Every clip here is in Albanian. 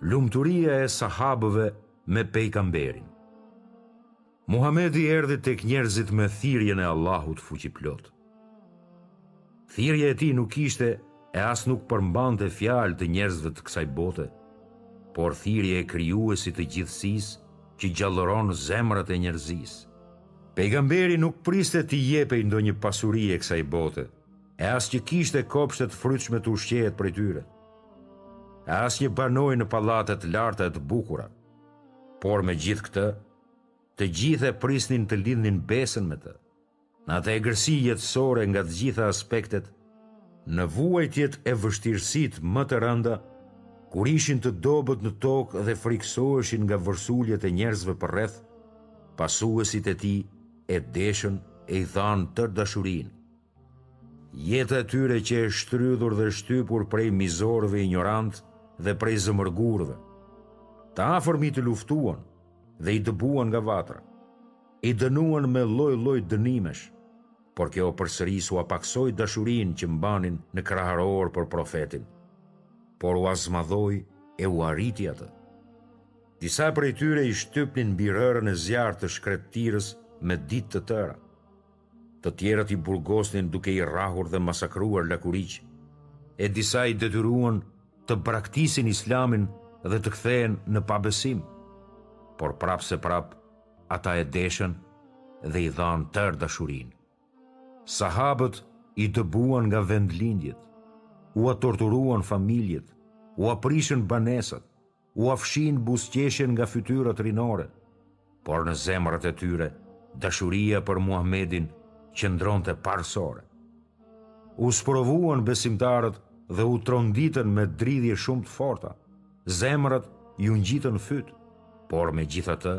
Lumturia e sahabëve me Pejgamberin. Muhamedi erdhi tek njerëzit me thirrjen e Allahut fuqiplotë. Thirrja e tij nuk ishte e as nuk përmbante fjalë të njerëzve të kësaj bote, por thirrje e Krijuesit të gjithësisë që gjallëron zemrat e njerëzisë. Pejgamberi nuk priste t'i jepej ndonjë pasuri e kësaj bote, e as që kishte kopshte të frytshme të ushqehet prej tyre. As nuk banonte në pallate të larta e të bukura. Por megjithëkëtë, të gjithë e prisnin të lidhnin besën me të. Në atë egërsi jetësore nga të gjitha aspektet, në vuajtjet e vështirësitë më të rënda, kur ishin të dobët në tokë dhe frikësoheshin nga vërsuljet e njerëzve përreth, pasuesit e tij e deshën e i dhanë tërë dashurinë, Jeta e tyre qe e shtrydhur dhe shtypur prej mizorëve injorantë dhe prej zemërgurëve. Të afërmit i luftuan dhe i dëbuan nga vatra. I dënuan me lloj-lloj dënimesh, por kjo përsëri s'ua paksoi dashurinë që mbanin në kraharor për Profetin. Por ua zmadhoi e ua rriti atë. Disa prej tyre i shtypnin mbi rërën e zjarrtë të shkretëtirës me ditë të tëra. Të tjerët i burgosnin duke i rrahur dhe masakruar lakuriq, e disa i detyruan të braktisin Islamin dhe të kthehen në pabesim, por prapëseprapë ata e deshën dhe i dhanë tërë dashurinë. Sahabët i dëbuan nga vendlindjet, ua torturuan familjet, ua prishën banesat, ua fshinë buzëqeshjen nga fytyrat rinore, por në zemrat e tyre dashuria për Muhamedin qëndronte parësore. U sprovuan besimtarët dhe u tronditën me dridhje shumë të forta, zemrat iu ngjitën në fyt, por megjithatë,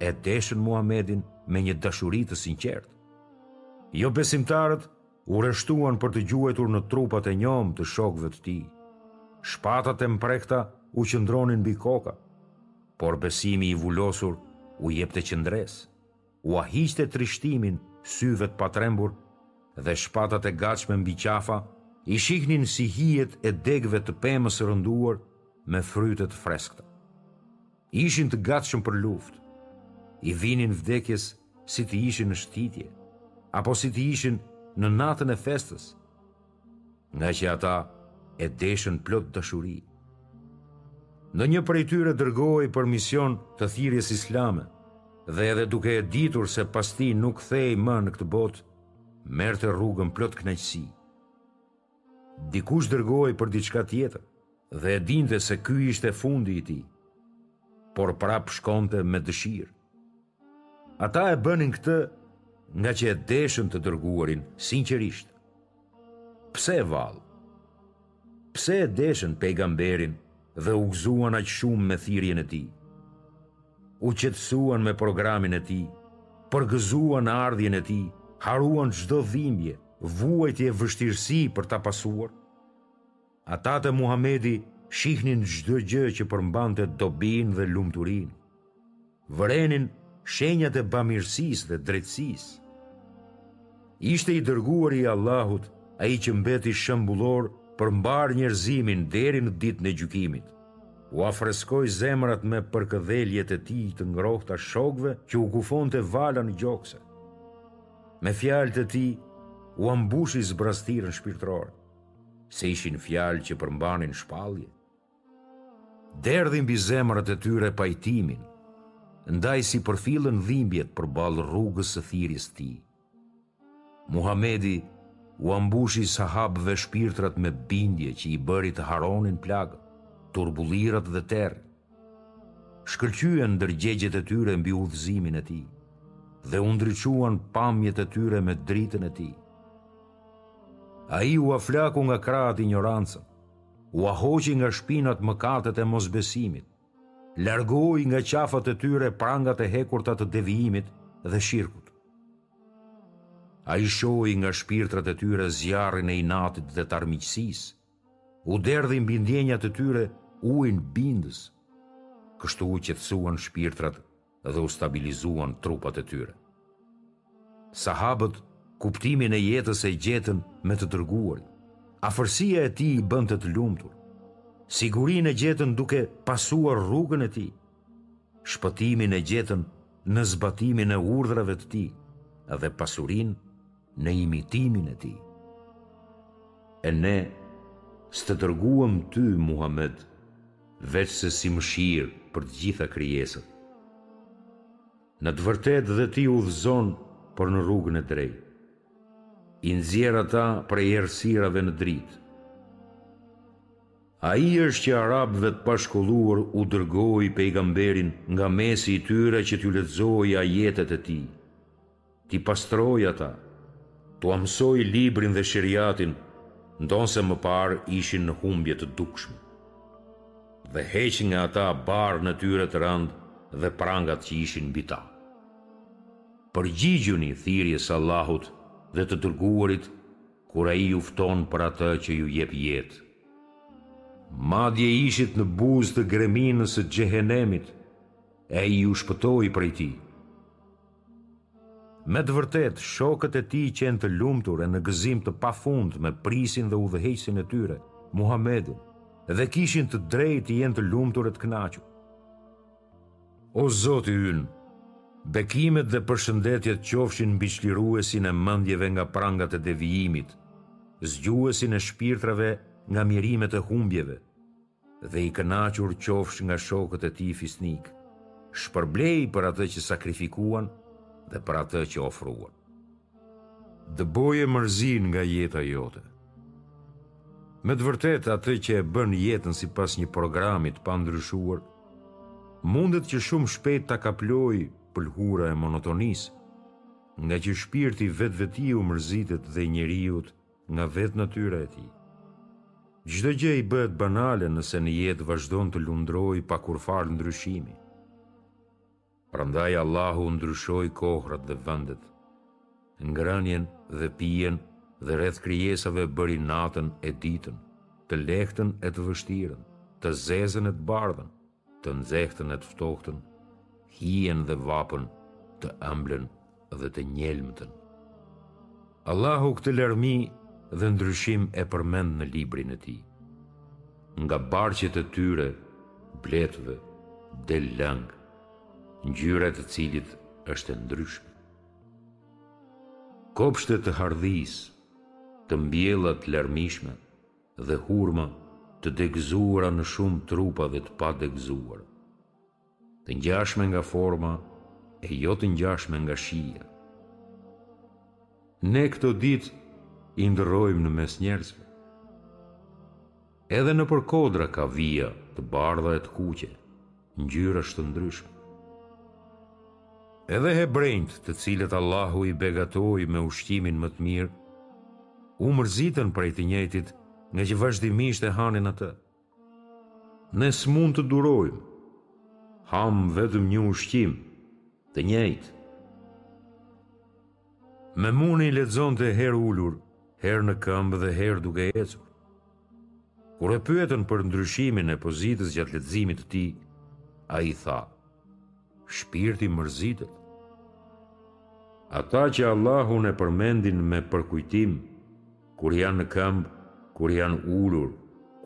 e deshën Muhamedin me një dashuri të sinqertë. Jobesimtarët u rreshtuan për të gjuajtur në trupat e njomë të shokëve të tij. Shpatat e mprehta u qëndronin mbi koka, por besimi i vulosur u jepte qëndresë, ua hiqte trishtimin syve të patrembur dhe shpatat e gatshme mbi qafa i shihnin si hijet e degëve të pemës së rënduar me fryte të freskëta. Ishin të gatshëm për luftë. I vinin vdekjes si të ishin në shëtitje, apo si të ishin në natën e festës, ngaqë ata e deshën plot dashuri. Ndonjë prej tyre dërgohej për mision të thirrjes islame, dhe edhe duke e ditur se pas tij nuk kthehej më në këtë botë, merrte rrugën plot kënaqësi. Dikush dërgohej për diçka tjetër dhe e dinte se ky ishte fundi i tij, por prapë shkonte me dëshirë. Ata e bënin këtë ngaqë e deshën të dërguarin sinqerisht. Pse vallë? Pse e deshën pejgamberin dhe u gëzuan aq shumë me thirrjen e tij? U qetësuan me programin e tij, përgëzuan ardhjen e tij, harruan çdo dhimbje, vuajtje e vështirësi për ta pasuar? Ata te Muhamedi shihnin çdo gjë që përmbante dobinë dhe lumturinë. Vërenin shenjat e bamirësisë dhe drejtësisë. Ishte i dërguari i Allahut, ai që mbeti shembullor për mbarë njerëzimin deri në Ditën e Gjykimit. Ua freskoi zemrat me përkëdheljet e tij të ngrohta shokëve që u gufonte vala në gjokse. Me fjalët e tij ua mbushi zbrastirën shpirtërore, se ishin fjalë që përmbanin shpallje. Derdhi mbi zemrat e tyre pajtimin, ndaj s'i përfillën dhimbjet përballë rrugës së thirrjes së tij. Muhamedi ua mbushi sahabëve shpirtrat me bindje që i bëri të harronin plagët, turbullirat dhe terrin. Shkëlqyen ndërgjegjet e tyre mbi udhëzimin e tij dhe u ndriçuan pamjet e tyre me dritën e tij. Ai ua flaku nga krahët injorancën, ua hoqi nga shpinat mëkatet e mosbesimit, Largoi nga qafat e tyre prangat e hekurta të devijimit dhe shirkut. Ai shoi nga shpirtrat e tyre zjarrin e inatit dhe të armiqësisë, u derdhi mbi ndjenjat e tyre ujin bindës, kështu u qetësuan shpirtrat dhe u stabilizuan trupat e tyre. Sahabët kuptimin e jetës e gjetën me të dërguarin. Afërsia e tij i bënte të lumtur. Sigurinë e gjetën duke pasuar rrugën e tij. Shpëtimin e gjetën në zbatimin e urdhrave të tij dhe pasurinë në imitimin e tij. E ne s'të dërguam ty Muhamed veçse si mëshirë për të gjitha krijesat. Në të vërtetë dhe ti udhëzon për në rrugën e drejtë. I nxjerr ata prej errësirave në dritë. Ai është që arabëve të pashkolluar u dërgoi pejgamberin nga mesi i tyre që t'ju lexojë ajetet e tij. t'i pastrojë ata, t'ua mësojë librin dhe sheriatin, ndonëse më parë ishin në humbje të dukshme. Dhe heq nga ata barrën e tyre të rëndë dhe prangat që ishin mbi ta. Përgjigjuni thirrjes së Allahut dhe të Dërguarit kur Ai ju fton për atë që ju jep jetë. Madje ishit në buzë të greminës së Xhehenemit, e Ai ju shpëtoi prej tij. Me të vërtetë, shokët e tij qenë të lumtur e në gëzim të pafund me prisin dhe udhëheqësin e tyre, Muhamedin, dhe kishin të drejtë të jenë të lumtur e të kënaqur. O Zoti ynë, bekimet dhe përshëndetjet qofshin mbi çliruesin e mendjeve nga prangat e devijimit, zgjuesin e shpirtrave nga mjerimet e humbjeve, Dhe i kënaqur qofsh nga shokët e tij fisnikë, shpërbleji për atë që sakrifikuan dhe për atë që ofruan. Dëboje mërzinë nga jeta jote. Me të vërtetë, atë që e bën jetën sipas një programi të pandryshuar, mundet që shumë shpejt ta kaplojë pëlhura e monotonisë, ngaqë shpirti vetvetiu mërzitet dhe njeriut nga vetë natyra e tij. Çdo gjë i bëhet banale nëse në jetë vazhdon të lundrojë pa kurrfarë ndryshimi. Prandaj Allahu ndryshoi kohërat dhe vendet, ngrënien dhe pijen dhe rreth krijesave bëri natën e ditën, të lehtën e të vështirën, të zezën e të bardhën, të nxehtën e të ftohtën, hijen dhe vapën, të ëmblën dhe të njelmëtën. Allahu këtë larmi dhe ndryshim e përmend në librin e tij. Nga barqet e tyre, bletëve, del lëng, ngjyra e të cilit është e ndryshme. Kopshte të hardhisë, të mbjella të larmishme, dhe hurma të degëzuara në shumë trupa dhe të padegëzuara, të ngjashme nga forma e jo të ngjashme nga shija. Ne këto ditë i ndërrojmë në mes njerëzve. Edhe nëpër kodra ka vija të bardha e të kuqe, ngjyrash të ndryshme. Edhe hebrenjtë, të cilët Allahu i begatoi me ushqimin më të mirë, u mërzitën prej të njëjtit, ngaqë vazhdimisht e hanin atë. Ne s'mund të durojmë, hamë vetëm një ushqim, të njëjtë. Memuni lexonte herë ulur, herë në këmbë dhe herë duke ecur. Kur e pyetën për ndryshimin e pozitës gjatë leximit të tij, ai tha: Shpirti mërzitet. Ata që Allahun e përmendin me përkujtim, kur janë në këmbë, kur janë ulur,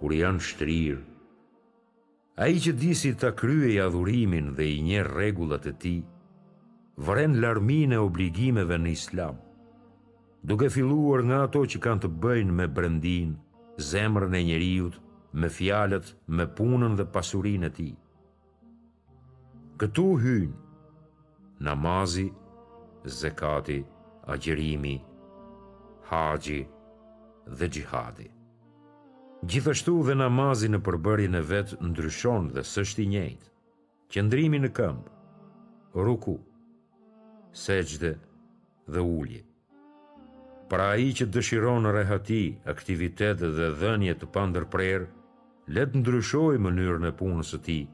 kur janë shtrirë, Ai që di si ta kryejë adhurimin dhe i njeh rregullat e tij, vëren larminë e obligimeve në Islam, duke filluar nga ato që kanë të bëjnë me brendinë, zemrën e njeriut, me fjalët, me punën dhe pasurinë e tij. Këtu hyjnë namazi, zekati, agjërimi, haxhi dhe xhihadi. Gjithashtu dhe namazi në përbërjen e vet ndryshon dhe s'është i njëjtë, qëndrimi në këmbë, ruku, sexhde dhe ulje. Pra ai që dëshiron rehati, aktivitet dhe dhënie të pandërprerë, le të ndryshojë mënyrën e punës së tij,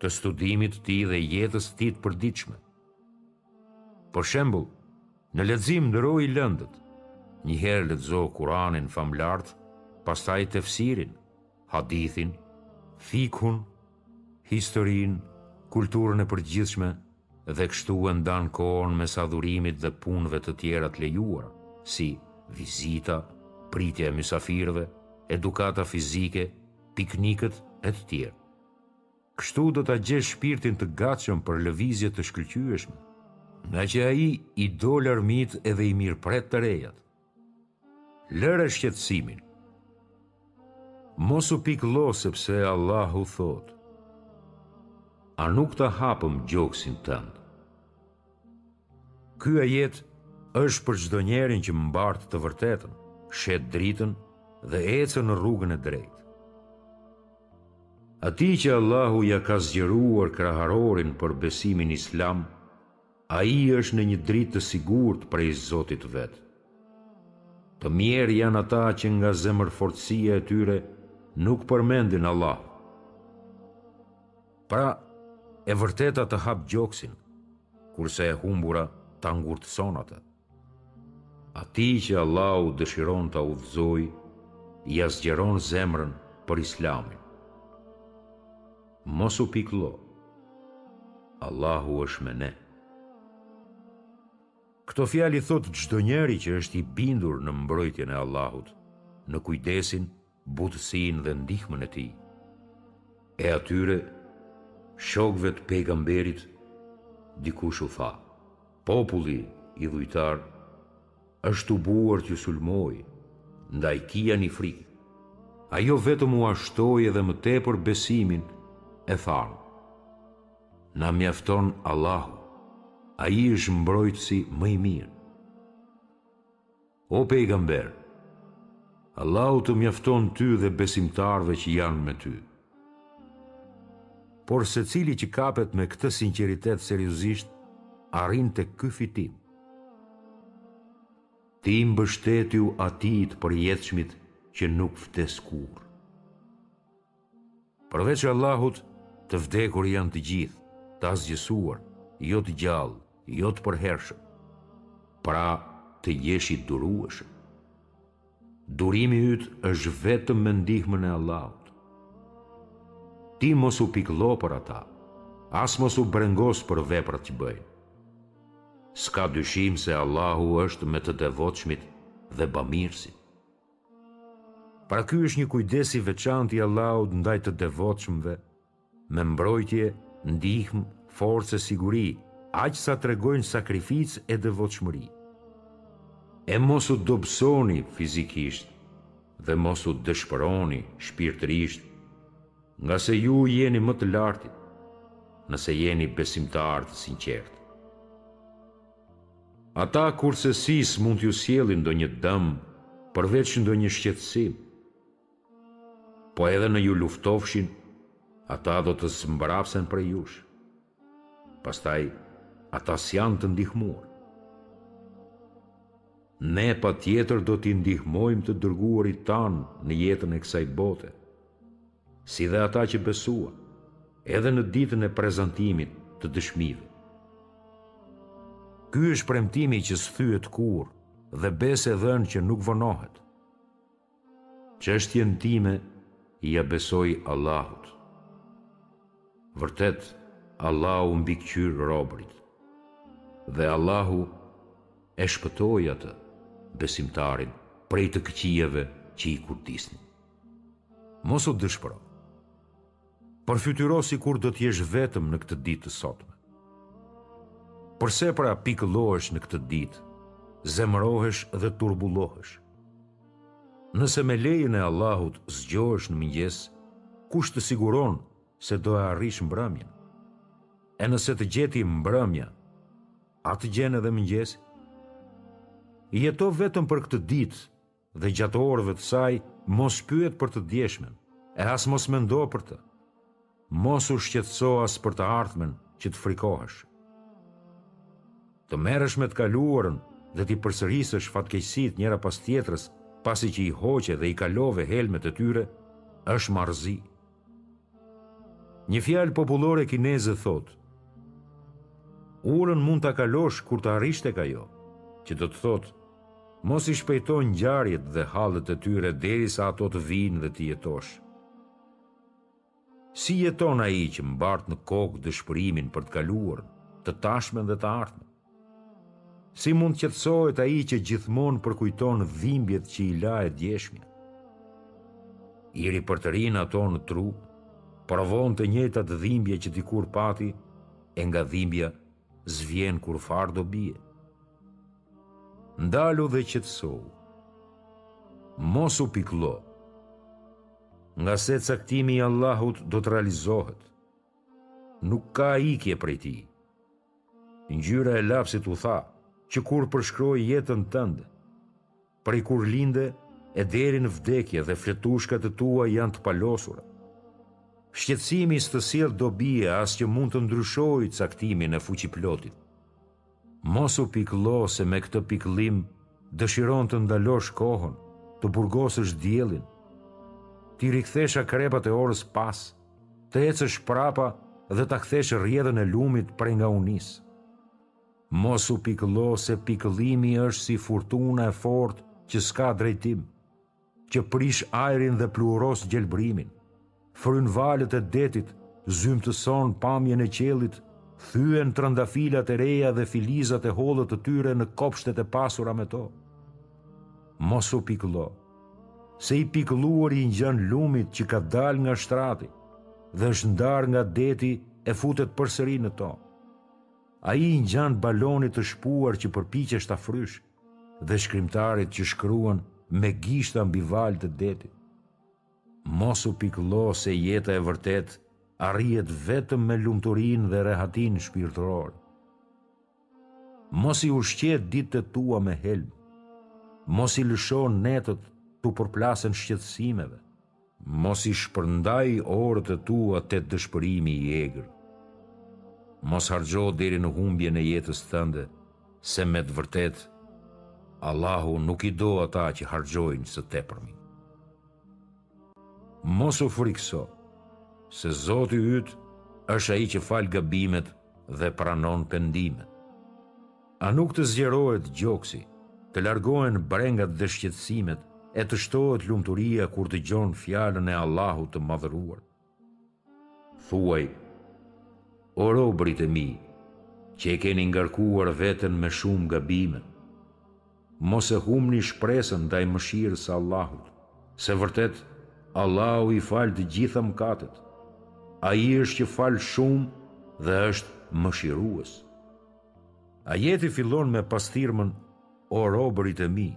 të studimit të tij dhe jetës së tij të përditshme. Për shembull, në lexim ndërroji lëndët. Një herë lexo Kur'anin famëlartë, pastaj tefsirin, hadithin, fikhun, historinë, kulturën e përgjithshme dhe kështu e ndan kohën mes adhurimit dhe punëve të tjera të lejuara, si vizita, pritja e mysafirëve, edukata fizike, piknikët e të tjerë. Kështu do ta gjesh shpirtin të gatshëm për lëvizje të shkëlqyeshme, ngaqë ai i do larmitë dhe i mirëpret të rejat. Lëre shqetësimin. Mos u pikëllo sepse Allahu thotë: A nuk ta hapëm gjoksin tënd? Ky ajet është për çdo njeri që mbart të vërtetën, sheh dritën dhe ecën në rrugën e drejtë. Atij që Allahu ia ka zgjeruar kraharorin për besimin islam, ai është në një dritë të sigurt prej Zotit të vet. Të mjerë janë ata që nga zemërfortësia e tyre nuk përmendin Allahun. Pra, e vërteta të hap gjoksin, kurse e humbura ta ngurtëson atë. Atij që Allahu dëshiron ta udhëzojë, ia zgjeron zemrën për Islamin. Mos u pikëllo. Allahu është me ne. Këto fjalë i thotë çdo njeri që është i bindur në mbrojtjen e Allahut, në kujdesin butësinë dhe ndihmën e tij, e atyre, shokëve të Pejgamberit, dikush u tha, Populli idhujtar është tubuar t'ju sulmojë, ndaj kijani frikë. Ajo vetëm ua shtoi edhe më tepër besimin, e thanë, Na mjafton Allahu, Ai është Mbrojtësi më i Mirë. O Pejgamber! Allahu të mjafton ty dhe besimtarëve që janë me ty. Por secili që kapet me këtë sinqeritet seriozisht, arrin tek ky fitim. Ti mbështetju atij të përjetshmit që nuk vdes kurrë. Përveç Allahut, të vdekur janë të gjithë, të asgjësuar, jo të gjallë, jo të përhershëm. Pra, të jesh i durueshëm. Durimi yt është vetëm me ndihmën e Allahut. Ti mos u pikëllo për ata, as mos u brengos për veprat që bëjnë. S'ka dyshim se Allahu është me të devotshmit dhe bamirësit. Pra ky është një kujdes i veçantë i Allahut ndaj të devotshmëve, me mbrojtje, ndihmë, forcë e siguri, aq sa tregojnë sakrificë e devotshmëri. E mos u dobësoni fizikisht dhe mos u dëshpëroni shpirtërisht, ngase ju jeni më të lartit, nëse jeni besimtarë të sinqertë. Ata kurrsesi s'mund t'ju sjellin ndonjë dëm përveç ndonjë shqetësim. Po edhe në ju luftofshin, ata do të zmbrapsen prej jush. Pastaj, ata s'janë të ndihmuar. Ne patjetër do t'i ndihmojmë të dërguarit tanë në jetën e kësaj bote. si dhe ata që besuan, edhe në ditën e prezantimit të dëshmive. Ky është premtimi që s'thyhet kurrë dhe besë e dhënë që nuk vonohet. Çështjen time ia besoj Allahut. Vërtet, Allahu mbikëqyr robërit dhe Allahu e shpëtoi atë besimtarin prej të këqijave që i kurdisnin. Mos u dëshpëro. Përfytyro sikur do të jesh vetëm në këtë ditë të sotme. Përse pra pikëllohesh në këtë ditë, zemërohesh dhe turbullohesh? Nëse me lejën e Allahut zgjohesh në mëngjes, kush të siguron se do e arrish mbrëmjen? E nëse të gjeti mbrëmja, a të gjen edhe mëngjesi? Jeto vetëm për këtë ditë dhe gjatë orëve të saj mos pyet për të djeshmen, e as mos mendo për të. Mos u shqetëso as për të ardhmen që të frikohesh. Të merresh me të kaluarën dhe t'i përsërisësh fatkeqësitë njëra pas tjetrës, pasi që i hoqe dhe i kalove helmet e tyre, është marrëzi. Një fjalë popullore kineze thotë, Urën mund ta kalosh kur të arrish tek ajo, që do të thotë, mos i shpejto ngjarjet dhe hallet e tyre derisa ato të vijnë dhe të jetosh. Si jeton ai që mbart në kokë dëshpërimin për të kaluarën, të tashmen dhe të ardhmen? Si mund të qetësohet ai që gjithmonë përkujton dhimbjet që i la e djeshmja? I ripërtërin ato në tru, provon të njëjtat dhimbje që dikur pati, e nga dhimbja s'vjen kurrfarë dobie. Ndalu dhe qetësohu. Mos u pikëllo, ngase caktimi i Allahut do të realizohet. Nuk ka ikje prej tij. Ngjyra e lapsit u tha që kur përshkroi jetën tënde, prej kur linde e deri në vdekje dhe fletushkat e tua janë të palosura. Shqetësimi s'të sjell dobi e as që mund të ndryshojë caktimin e fuqiplotit. Mos u pikëllo se me këtë pikëllim dëshiron të ndalosh kohën, të burgosësh diellin, t'i rikthesh akrepat e orës pas, të ecësh prapa dhe ta kthesh rrjedhën e lumit prej nga u nis. Mos u pikëllo se pikëllimi është si furtuna e fortë që s'ka drejtim, që prish ajrin dhe pluhuros gjelbërimin, fryn valët e detit, zymtëson pamjen e qiellit, thyen trëndafilat e reja dhe filizat e hollët të tyre në kopshtet e pasura me to. Mos u pikëllo. Se i pikëlluari i ngjan lumit që ka dalë nga shtrati dhe është ndarë nga deti e futet përsëri në to. Ai i ngjan balonit të shpuar që përpiqesh ta frysh dhe shkrimtarit që shkruan me gishta mbi valë të detit. Mos u pikëllo se jeta e vërtetë arrihet vetëm me lumturinë dhe rehatinë shpirtërore. Mos i ushqe ditët e tua me helm, mos i lësho netët t'u përplasen shqetësimeve. Mos i shpërndaj orët e tua te dëshpërimi i egër. Mos harxho deri në humbjen e jetës tënde, se me të vërtetë, Allahu nuk i do ata që harxhojnë së tepërmi. Mos u frikëso, se Zoti yt është ai që fal gabimet dhe pranon pendimet. A nuk të zgjerohet gjoksi, të largohen brengat dhe shqetësimet e të shtohet lumturia kur dëgjon fjalën e Allahut të Madhëruar? Thuaj, O robërit e mi, që e keni ngarkuar veten me shumë gabime, mos e humbni shpresën ndaj mëshirës së Allahut, se vërtet Allahu i fal të gjitha mëkatet, Ai është që fal shumë dhe është Mëshirues. Ajeti fillon me pasthirrmën, O robërit e mi,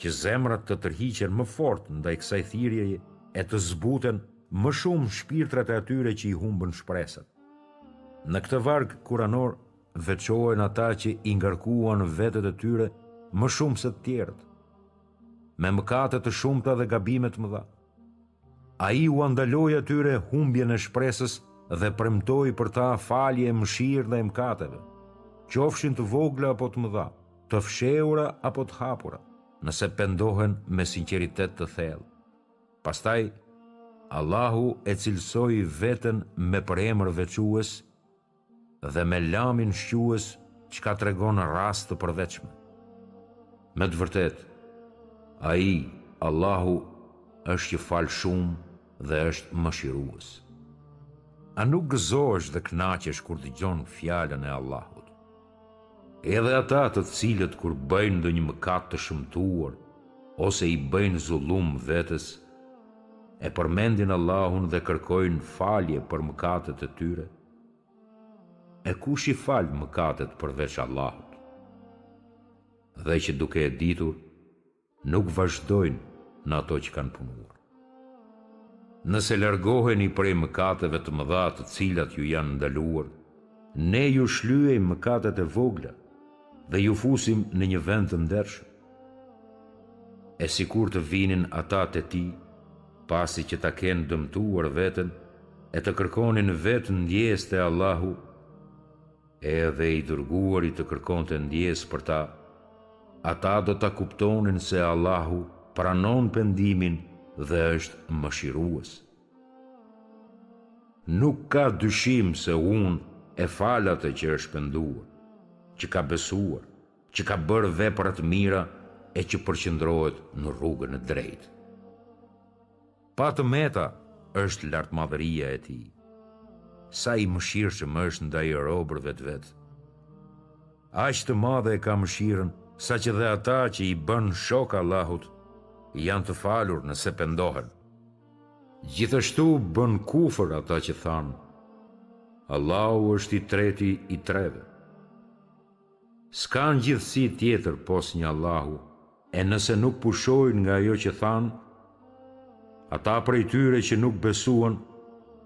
që zemrat të tërhiqen më fort ndaj kësaj thirrjeje e të zbuten më shumë shpirtrat e atyre që i humbën shpresat. Në këtë varg kuranor veçohen ata që i ngarkuan vetet e tyre më shumë se të tjerët, me mëkate të shumta dhe gabime të mëdha. Ai ua ndaloi atyre humbjen e shpresës dhe premtoi për ta falje e mëshirë ndaj mëkateve, qofshin të vogla apo të mëdha, të fshehura apo të hapura, nëse pendohen me sinqeritet të thellë. Pastaj, Allahu e cilësoi veten me përemër veçues, dhe me lamin shquues çka tregon rast të përveçëm. Me të vërtetë, Ai, Allahu, është që fal shumë dhe është mëshirues. A nuk gëzohesh dhe kënaqesh kur dëgjon fjalën e Allahut? Edhe ata të cilët kur bëjnë ndonjë mëkat të shëmtuar ose i bëjnë zullum vetes, e përmendin Allahun dhe kërkojnë falje për mëkatet e tyre. E kush i fal mëkatet përveç Allahut? Dhe që duke e ditur, nuk vazhdojnë në ato që kanë punuar. Nëse largoheni prej mëkateve të mëdha të cilat ju janë ndaluar, Ne ju shlyejmë mëkatet e vogla dhe ju fusim në një vend të ndershëm. E sikur të vinin ata te ti, pasi që ta kenë dëmtuar veten, e të kërkonin vetë ndjesë te Allahu, edhe i dërguari të kërkonte ndjesë për ta, ata do ta kuptonin se Allahu pranon pendimin dhe është mëshirues. Nuk ka dyshim se unë e fal atë që është penduar, që ka besuar, që ka bërë vepra të mira e që përqendrohet në rrugën e drejtë. Pa të meta është lartmadhëria e tij. Sa i mëshirshëm është ndaj robërve të vet. Aq të madhe e ka mëshirën, sa që dhe ata që i bëjnë shok Allahut janë të falur nëse pendohen. Gjithashtu bënë kufër ata që thanë, Allahu është i treti i treve. S'ka ngjithësi tjetër pos një Allahu, e nëse nuk pushojnë nga ajo që thanë, ata prej tyre që nuk besuan,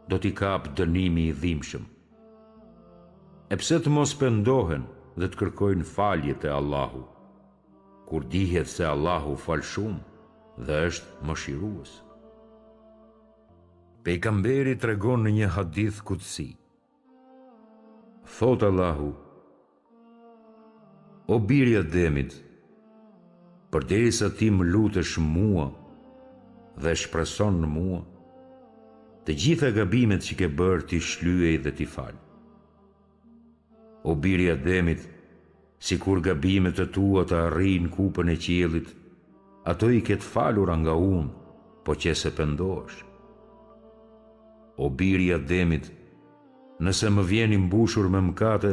do t'i kapë dënimi i dhimbshëm. E pse të mos pendohen dhe të kërkojnë falje te Allahu, kur dihet se Allahu fal shumë dhe është mëshirues. Pejgamberi tregon në një hadith kudsi. Thotë Allahu, O bir i Ademit, përderisa ti më lutesh Mua dhe shpreson në Mua, të gjitha gabimet që ke bërë t'i shlyej dhe t'i fal. O bir i Ademit, Sikur gabimet e tua të arrijnë kupën e qiellit, ato i ke të falura nga unë, po qe se pendohesh. O bir i Ademit, nëse më vjen i mbushur me mëkate,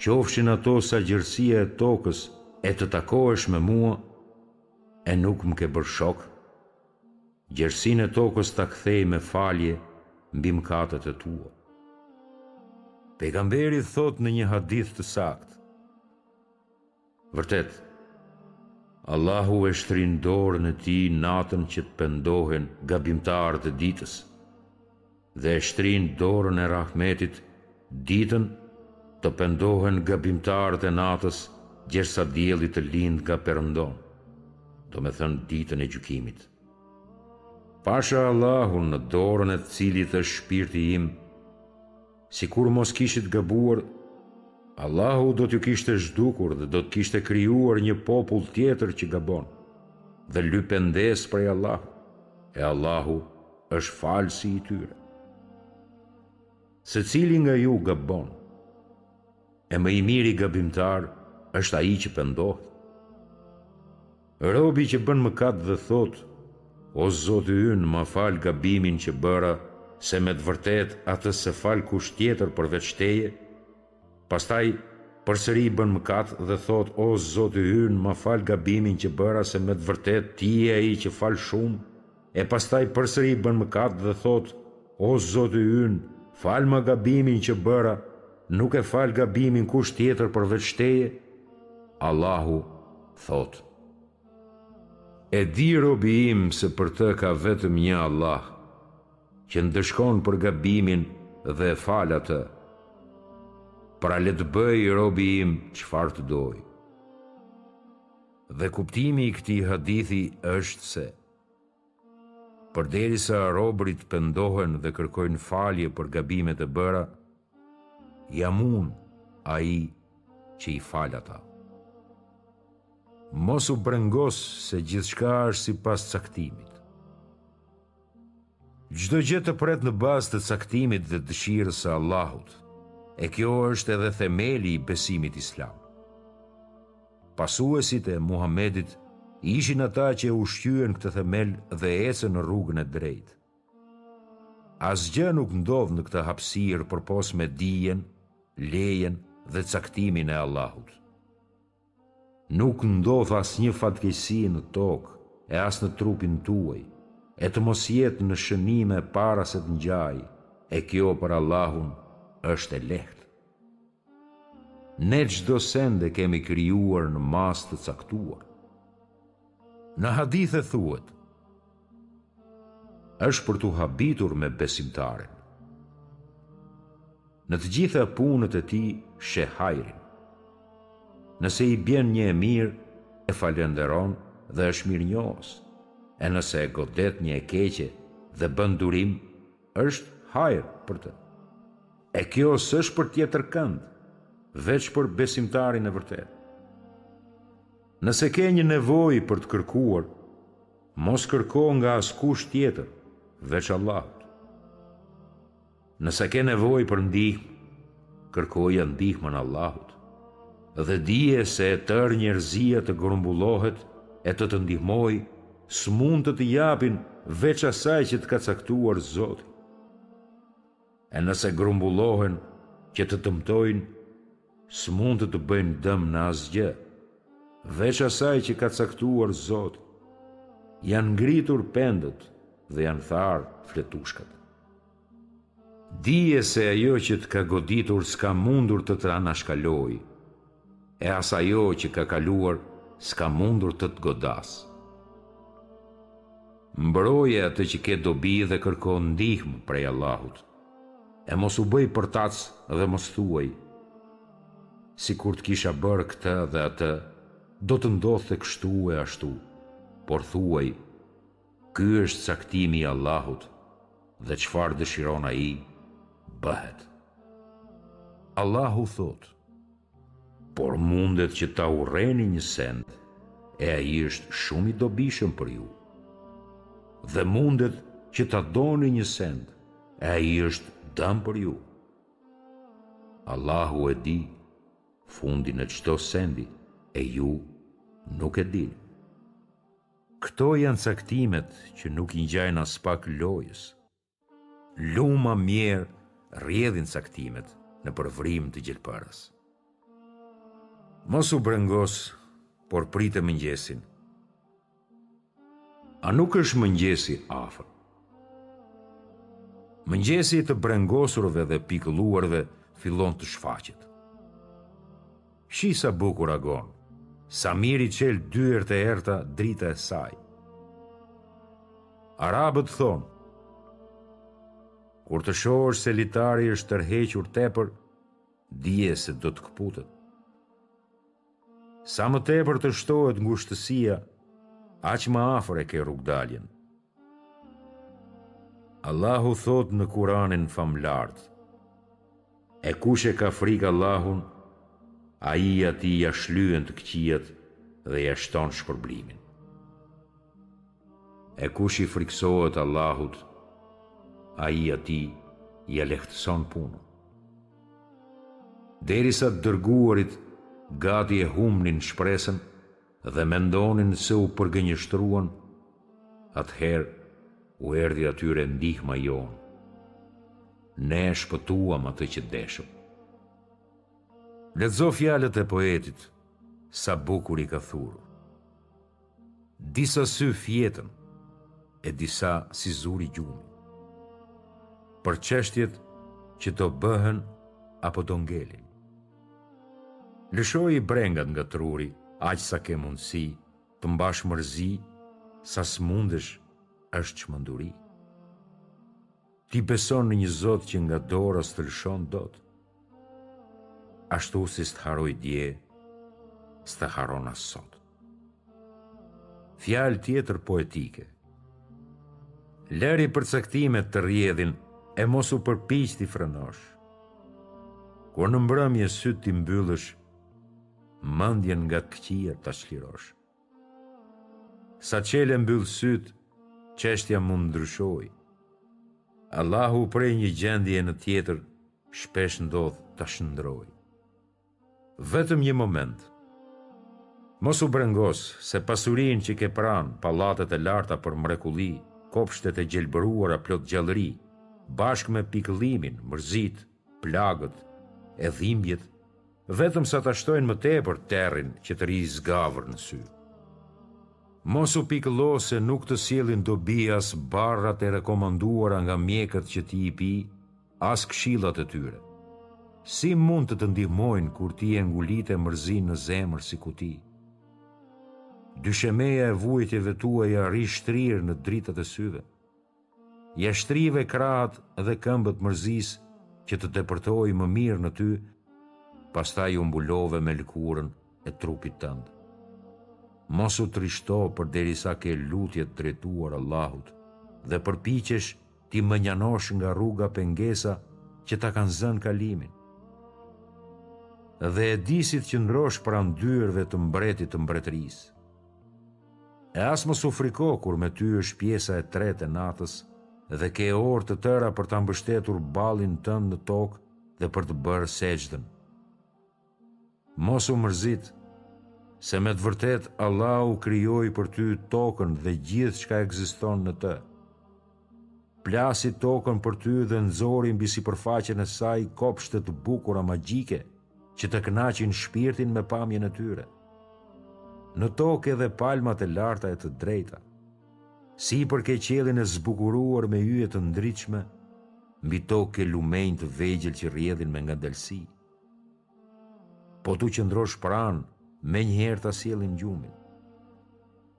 qofshin ato sa gjerësia e tokës, e të takohesh me mua, e nuk më ke bërë shok, Gjerësinë e tokës ta kthej me falje mbi mëkatet e tua. Pejgamberi thotë në një hadith të saktë, Vërtet, Allahu e shtrin dorën e tij natën që të pendohen gabimtarët e ditës. dhe e shtrin dorën e rahmetit ditën të pendohen gabimtarët e natës gjersa dielli të lindë nga perëndon domethënë ditën e gjykimit pasha Allahun në dorën e të cilit është shpirti im sikur mos kishit gabuar Allahu do t'ju kishte zhdukur dhe do të kishte krijuar një popull tjetër që gabon dhe lyp ndjesë prej Allahu e Allahu është falësi i tyre. Secili nga ju gabon, e më i miri gabimtar është ai që pendohet. Robi që bën mëkat dhe thotë, o Zoti ynë ma fal gabimin që bëra, se me të vërtetë atë s'e fal kush tjetër përveç teje, pastaj përsëri bën mëkat dhe thotë, o Zoti ynë ma fal gabimin që bëra, se me të vërtetë ti je ai që fal shumë, E pastaj përsëri bën mëkat dhe thotë, O Zoti ynë, falma gabimin që bëra, nuk e fal gabimin kush tjetër përveç Teje? Allahu thotë, E di robi im se për të ka vetëm një Allah, që ndëshkon për gabimin dhe e fal atë. Pra le të bëjë robi im çfarë të dojë. Dhe kuptimi i këtij hadithi është se, Përderisa robërit pendohen dhe kërkojnë falje për gabimet e bëra, jam unë ai që i fal ata. Mos u brengos se gjithçka është sipas caktimit. Çdo gjë të pret në bazë të caktimit dhe dëshirës së Allahut, e kjo është edhe themeli i besimit islam. Pasuesit e Muhamedit ishin ata që e ushqyen këtë themel dhe ecën në rrugën e drejtë. Asgjë nuk ndodh në këtë hapësirë përpos me dijen, lejen dhe caktimin e Allahut. Nuk ndodh asnjë fatkeqësi në tokë e as në trupin tuaj, e të mos jetë në shënime para se të ngjajë, e kjo për Allahun është e lehtë. Ne çdo send e kemi krijuar në masë të caktuar. Në hadithe thuhet, është për t'u habitur me besimtarin. Në të gjitha punët e tij sheh hajrin. Nëse i bjen një e mirë, e falënderon dhe është mirënjohës, e nëse e godet një e keqe dhe bën durim, është hajër për të. E kjo s'është për tjetër kënd, veç për besimtarin e vërtetë. Nëse ke një nevojë për të kërkuar, mos kërko nga askush tjetër, veç Allahut. Nëse ke nevojë për ndihmë, kërkoja ndihmën Allahut, dhe dije se e tërë njerëzia të grumbullohet e të të ndihmojë, s'mund të të japin veç asaj që të ka caktuar Zoti. E nëse grumbullohen që të dëmtojnë, s'mund të të bëjnë dëm në asgjë, veç asaj që ka caktuar Zoti. Janë ngritur pendët dhe janë tharë fletushkat. Dije se ajo që të ka goditur s'ka mundur të të anashkalojë. E as ajo që ka kaluar s'ka mundur të të godasë. Mbroje atë që ke dobi dhe kërko ndihmë prej Allahut. E mos u bëj përtac dhe mos thuaj, sikur të kisha bërë këtë dhe atë, do të ndodhte kështu e ashtu, por thuaj, Ky është caktimi i Allahut dhe çfarë dëshiron Ai, bëhet. Allahu thotë, Por mundet që ta urreni një send, e ai është shumë i dobishëm për ju. Dhe mundet që ta doni një send, e ai është dëm për ju. Allahu e di fundin e çdo sendi, e ju nuk e dini. Këto janë caktimet që nuk i ngjajnë aspak lojës. Lum a mjerë rrjedhin caktimet në përvëlim të gjëlpërës. Mos u brengos, por prite mëngjesin. A nuk është mëngjesi afër? Mëngjesi i të brengosurve dhe pikëlluarve fillon të shfaqet. Shih sa bukur agon, sa mirë i çel dyert e errëta drita e saj. Arabët thonë, kur të shohësh se litari është tërhequr tepër, dije se do të këputet. Sa më tepër të shtohet ngushtësia, aq më afër e ke rrugëdaljen. Allahu thotë në Kur'anin famëlartë: E kush e ka frikë Allahun, ai atij ia shlyen të këqijat dhe ia shton shpërblimin. E kush i frikësohet Allahut, Ai atij ia lehtëson punën. Derisa të dërguarit gati e humbnin shpresën dhe mendonin se u përgënjeshtruan, atëherë u erdhi atyre ndihma jonë. Ne e shpëtuam atë që deshëm. Lexo fjalët e poetit, sa bukur i ka thurur. Disa sy fjetën, e disa s'i zuri gjumi për çështjet që do bëhen apo do ngelin. Lëshoji brengat nga truri, aq sa ke mundësi, të mbash mërzi, sa s'mundesh është çmenduri. Ti beson në një Zot që nga dora s'të lëshon dot? Ashtu si s'të harroi dje, s'të harron as sot. Fjalë tjetër poetike. Lëri përcaktimet të rrjedhin e mos u përpiq t'i frenosh. Kur në mbrëmje sytë t'i mbyllësh, mendjen nga e keqja ta çlirosh. Sa çel e mbyll sytë, çeshtja mund ndryshojë. Allahu prej një gjendje në tjetër shpesh ndodh ta shndërrojë. Vetëm një moment. Mos u brengos se pasurinë që ke pranë, pallatet e larta për mrekulli, kopshtet e gjelbëruara plot gjallëri, bashkë me pikëllimin, mërzitë, plagët e dhimbjet vetëm sa ta shtojnë më tepër terrin që të rri zgavër në sy. Mos u pikëllo se nuk të sjellin dobi as barrat e rekomanduara nga mjekët që ti i pi, as këshillat e tyre. Si mund të të ndihmojnë kur ti e ngulite mërzinë në zemër si kuti? Dyshemeja e vuajtjeve tua rri shtrirë në dritat e syve. Ia shtrive krahët dhe këmbët mërzisë që të depërtojë më mirë në ty, pastaj u mbulove me lëkurën e trupit tënd. Mos u trishto përderisa ke lutjet drejtuar Allahut dhe përpiqesh t'i mënjanosh nga rruga pengesa që ta kanë zënë kalimin. Dhe e di si të qëndrosh pranë dyerve të Mbretit të Mbretërisë. E as mos u friko kur me ty është pjesa e tretë e natës dhe ke orë të tëra për ta mbështetur ballin tënd në tokë dhe për të bërë sexhden. Mos u mërzit, se me të vërtetë Allahu krijoi për ty tokën dhe gjithçka ekziston në të. Plasi tokën për ty dhe nxori mbi sipërfaqen e saj kopshte të bukura magjike që të kënaqin shpirtin me pamjen e tyre. Në tokë edhe palmat e larta e të drejta. Sipër ke qiellin e zbukuruar me yje të ndritshme, mbi tokë ke lumenj të vegjël që rrjedhin me ngadalësi. Po t'u qëndrosh pranë, menjëherë ta sjellin gjumin.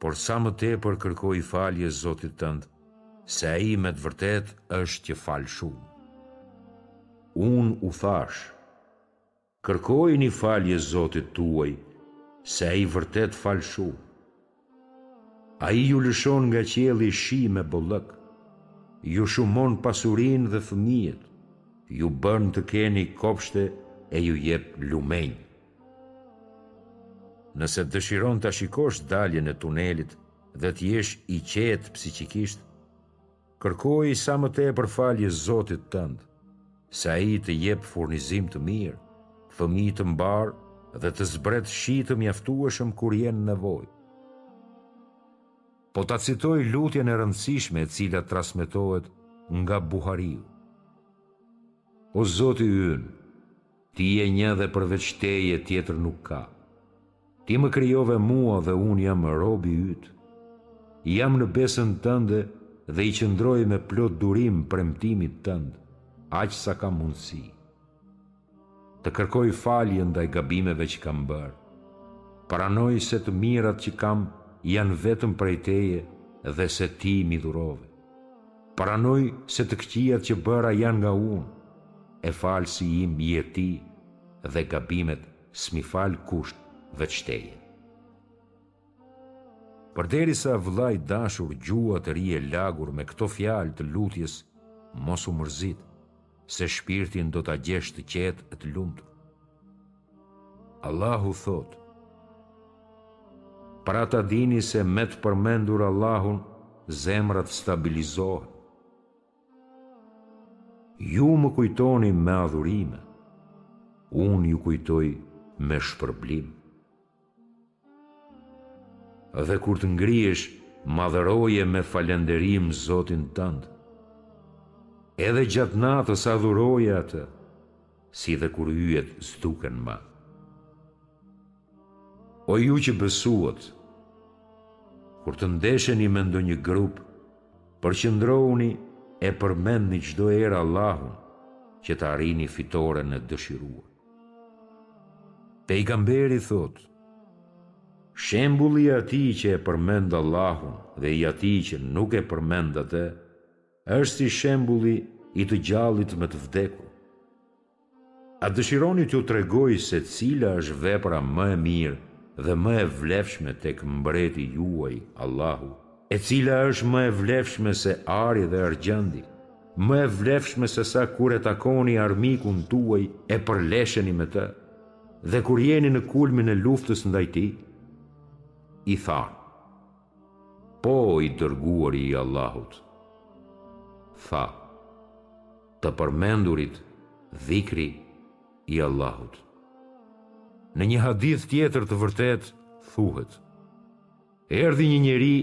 por sa më tepër kërkoji falje Zotit tënd, se ai me të vërtetë është që fal shumë. Unë u thashë, kërkoni falje Zotit tuaj, se ai vërtet fal shumë. Ai ju lëshon nga qielli shi me bollëk, ju shumon pasurinë dhe fëmijët, ju bën të keni kopshte e ju jep lumenj. Nëse dëshiron ta shikosh daljen e tunelit dhe të jesh i qetë psiqikisht, kërkoji sa më tepër falje Zotit tënd, se Ai të jep furnizim të mirë, fëmijë të mbarë dhe të zbret shi të mjaftueshëm kur je në nevojë. Po ta citoj lutjen e rëndësishme e cila transmetohet nga Buhariu. O Zoti ynë! Ti je një dhe përveç teje tjetër nuk ka. Ti më krijove mua dhe unë jam robi yt. Jam në besën tënde dhe i qëndroj me plot durim premtimit tënd, aq sa kam mundësi. Të kërkoj falje ndaj gabimeve që kam bërë. Pranoj se të mirat që kam janë vetëm prej teje dhe se ti m'i dhurove. Pranoj se të këqijat që bëra janë nga unë, e falësi im je ti dhe gabimet s'mi fal kush veç teje. Përderisa vëlla i dashur gjuha të rri e lagur me këto fjalë të lutjes mos u mërzit, se shpirtin do ta gjesh të qetë e të lumtur. Allahu thotë, Pra ta dini se me të përmendur Allahun, zemrat stabilizohen. Ju më kujtoni me adhurime, unë ju kujtoj me shpërblim. Dhe kur të ngrihesh, madhëroje me falënderim Zotin tënd. Edhe gjatë natës adhuroje Atë, si dhe kur yjet s'duken më. O ju që besuat, kur të ndesheni me ndonjë grup, përqëndrohuni e përmendni çdo herë Allahun që të arrini fitoren e dëshiruar. Pejgamberi thotë, Shembulli i atij që e përmend Allahun dhe i atij që nuk e përmend Atë, është si shembulli i të gjallit me të vdekur. A dëshironi t'ju tregoj se cila është vepra më e mirë dhe më e vlefshme tek Mbreti juaj, Allahu? E cila është më e vlefshme se ari dhe argjendi, më e vlefshme se sa kur e takoni armikun tuaj e përlesheni me të, dhe kur jeni në kulmin e luftës ndaj tij? I thanë, Po, i dërguari i Allahut. Tha, Të përmendurit, dhikri, i Allahut. Në një hadith tjetër të vërtetë, thuhet, Erdhi një njeri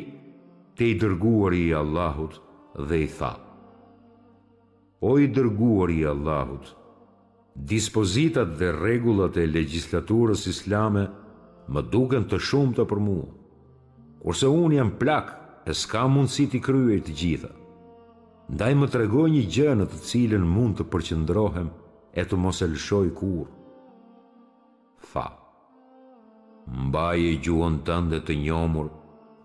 te i dërguari i Allahut dhe i tha: O i dërguari i Allahut, dispozitat dhe rregullat e legjislaturës islame më duken të shumta për mua, kurse unë jam plak e s'kam mundësi t'i kryej të gjitha. Ndaj më trego një gjë në të cilën mund të përqendrohem e të mos e lëshoj kurrë. tha, Mbaje gjuhën tënde të njomur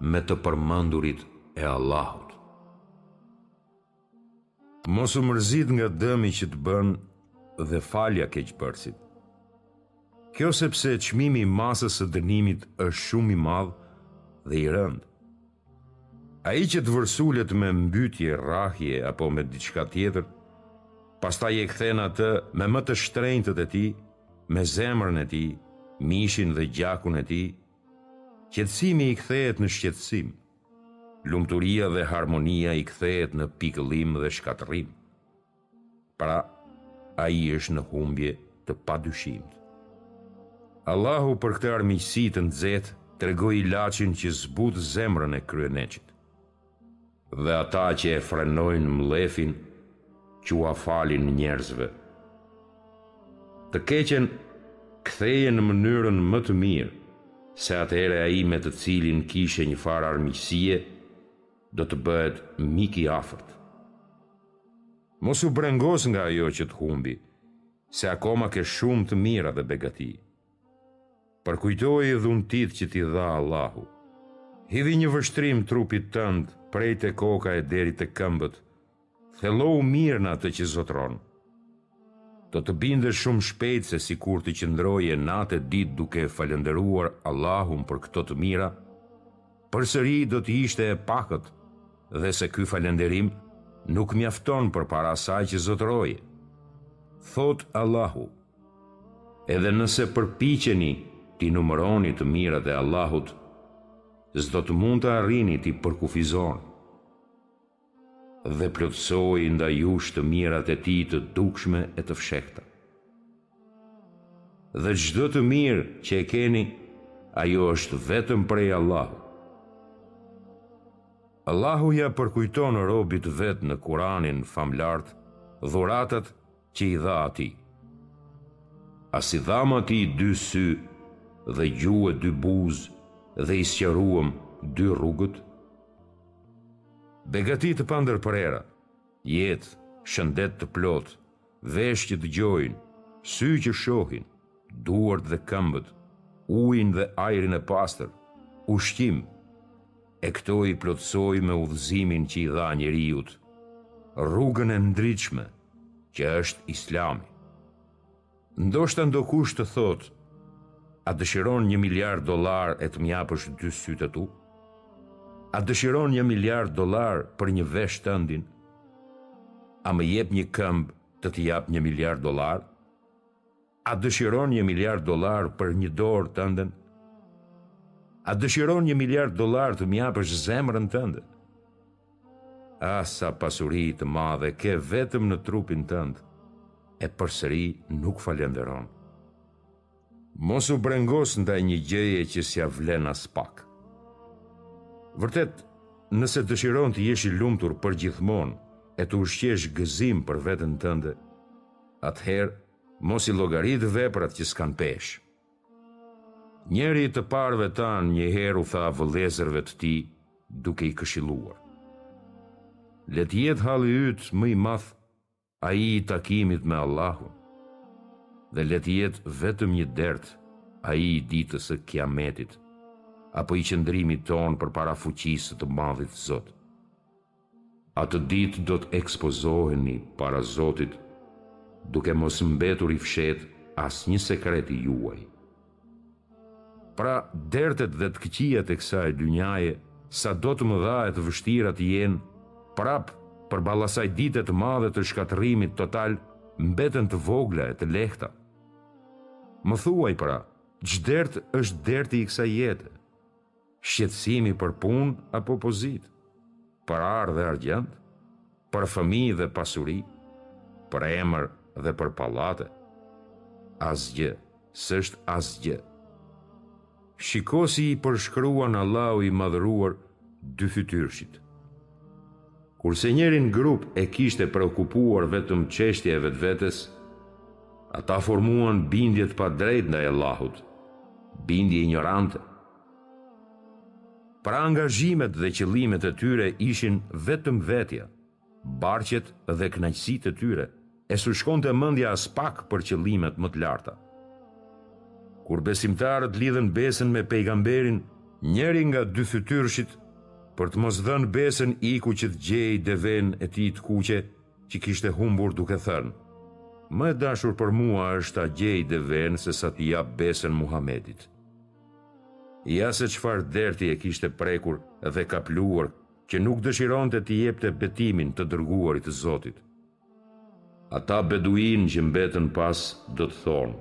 me të përmendurit e Allahut. Mos u mërzit nga dëmi që të bën dhe falja keqbërësit. Kjo sepse çmimi i masës së dënimit është shumë i madh dhe i rëndë. Ai që të vërsulet me mbytje, rrahje apo me diçka tjetër, pastaj e kthen atë me më të shtrenjtët e tij, me zemrën e tij, mishin dhe gjakun e tij, qetësimi i kthehet në shqetësim, lumturia dhe harmonia i kthehet në pikëllim dhe shkatërrim. Pra, ai është në humbje të padyshimtë. Allahu për këtë armiqësi të nxehtë tregoi ilaçin që zbut zemrën e kryeneçit. Dhe ata që e frenojnë mllefin, që ua falin njerëzve. Të keqen ktheje në mënyrën më të mirë, se atëherë ai me të cilin kishe njëfarë armiqësie, do të bëhet mik i afërt. Mos u brengos nga ajo që të humbi, se akoma ke shumë të mira dhe begati. Përkujtoji dhuntitë që t'i dha Allahu. Hidhi një vështrim trupit tënd prej te koka e deri te këmbët, Thellohu mirë në atë që zotëron. Do të bindesh shumë shpejt se sikur të qëndroje natë e ditë duke falënderuar Allahun për këto të mira, përsëri do të ishte e pakët dhe se ky falënderim nuk mjafton përpara asaj që zotëroje. Thotë Allahu, Edhe nëse përpiqeni t'i numëroni të mirat e Allahut, s'do të mund të arrini t'i përkufizoni. Dhe plotësoi ndaj jush të mirat e tij të dukshme e të fshehta. Dhe çdo të mirë që e keni, ajo është vetëm prej Allahut. Allahu ia përkujton robit të vet në Kuranin famëlartë dhuratat që i dha atij. A s'i dhamë atij dy sy dhe gjuhë e dy buzë dhe i sqaruam dy rrugët? Begati të pandërprera, jetë, shëndet të plotë, vesh që dëgjojnë, sy që shohin, duart dhe këmbët, ujin dhe ajrin e pastër, ushqim, e këto i plotësoi me udhëzimin që i dha njeriut, rrugën e ndritshme, që është Islami. Ndoshta ndokush të thotë, a dëshiron një miliard dollarë e të m'i japësh dy sytë e tu? A dëshiron një miliard dollarë për një vesh tëndin? A më jep një këmbë të të jap një miliard dollar? A dëshiron një miliard dollarë për një dorë tënden? A dëshiron një miliard dollarë të m'japësh zemrën tënde? Ah sa pasuri të madhe ke vetëm në trupin tënd e përsëri nuk falenderon? Mos u brengos ndaj një gjëje që s'ja vlen aspak. Vërtet, nëse dëshiron të jesh i lumtur përgjithmonë e të ushqesh gëzim për veten tënde, atëherë Mos i llogarit veprat që s'kanë peshë. Njëri i të parëve tanë një herë u tha vëllezërve të tij duke i këshilluar. Le të jetë halli yt më i madh ai i takimit me Allahun dhe le të jetë vetëm një dert ai i ditës së Kiametit apo i qëndrimit tonë përpara fuqisë së të Madhit Zot. Atë ditë do të ekspozoheni para Zotit duke mos mbetur i fshehtë asnjë sekret i juaj. Pra, dertet dhe të këqijat e kësaj dynjaje, sado të mëdha e të vështira të jenë, prapë përballë asaj dite të madhe të shkatërrimit total, mbeten të vogla e të lehta. Më thuaj, pra, ç'dert është derti i kësaj jete? Shqetësimi për punë apo pozitë? Për ar dhe argjend? Për fëmijë dhe pasuri? Për emër dhe për pallate? Asgjë, s'është asgjë. Shiko si i përshkruan Allahu i Madhëruar dyfytyrëshit. Kurse njërin grup e kishte preokupuar vetëm çështja e vetvetes, ata formuan bindje të padrejtë ndaj Allahut, bindje injorante. Pra angazhimet dhe qëllimet e tyre ishin vetëm vetja, barqet dhe kënaqësitë e tyre, e s'u shkonte mendja aspak për qëllimet më të larta. Kur besimtarët lidhën besën me pejgamberin, njëri nga dyfytyrëshit për të mos dhënë besën iku që të gjejë devenë e tij të kuqe që kishte humbur duke thënë, Më e dashur për mua është ta gjej devenë sesa t'i jap besën Muhamedit. Ja se çfarë derti e kishte prekur dhe kapluar që nuk dëshironte t'i jepte betimin të dërguarit të Zotit. Ata beduinë që mbetën pas do të thonë,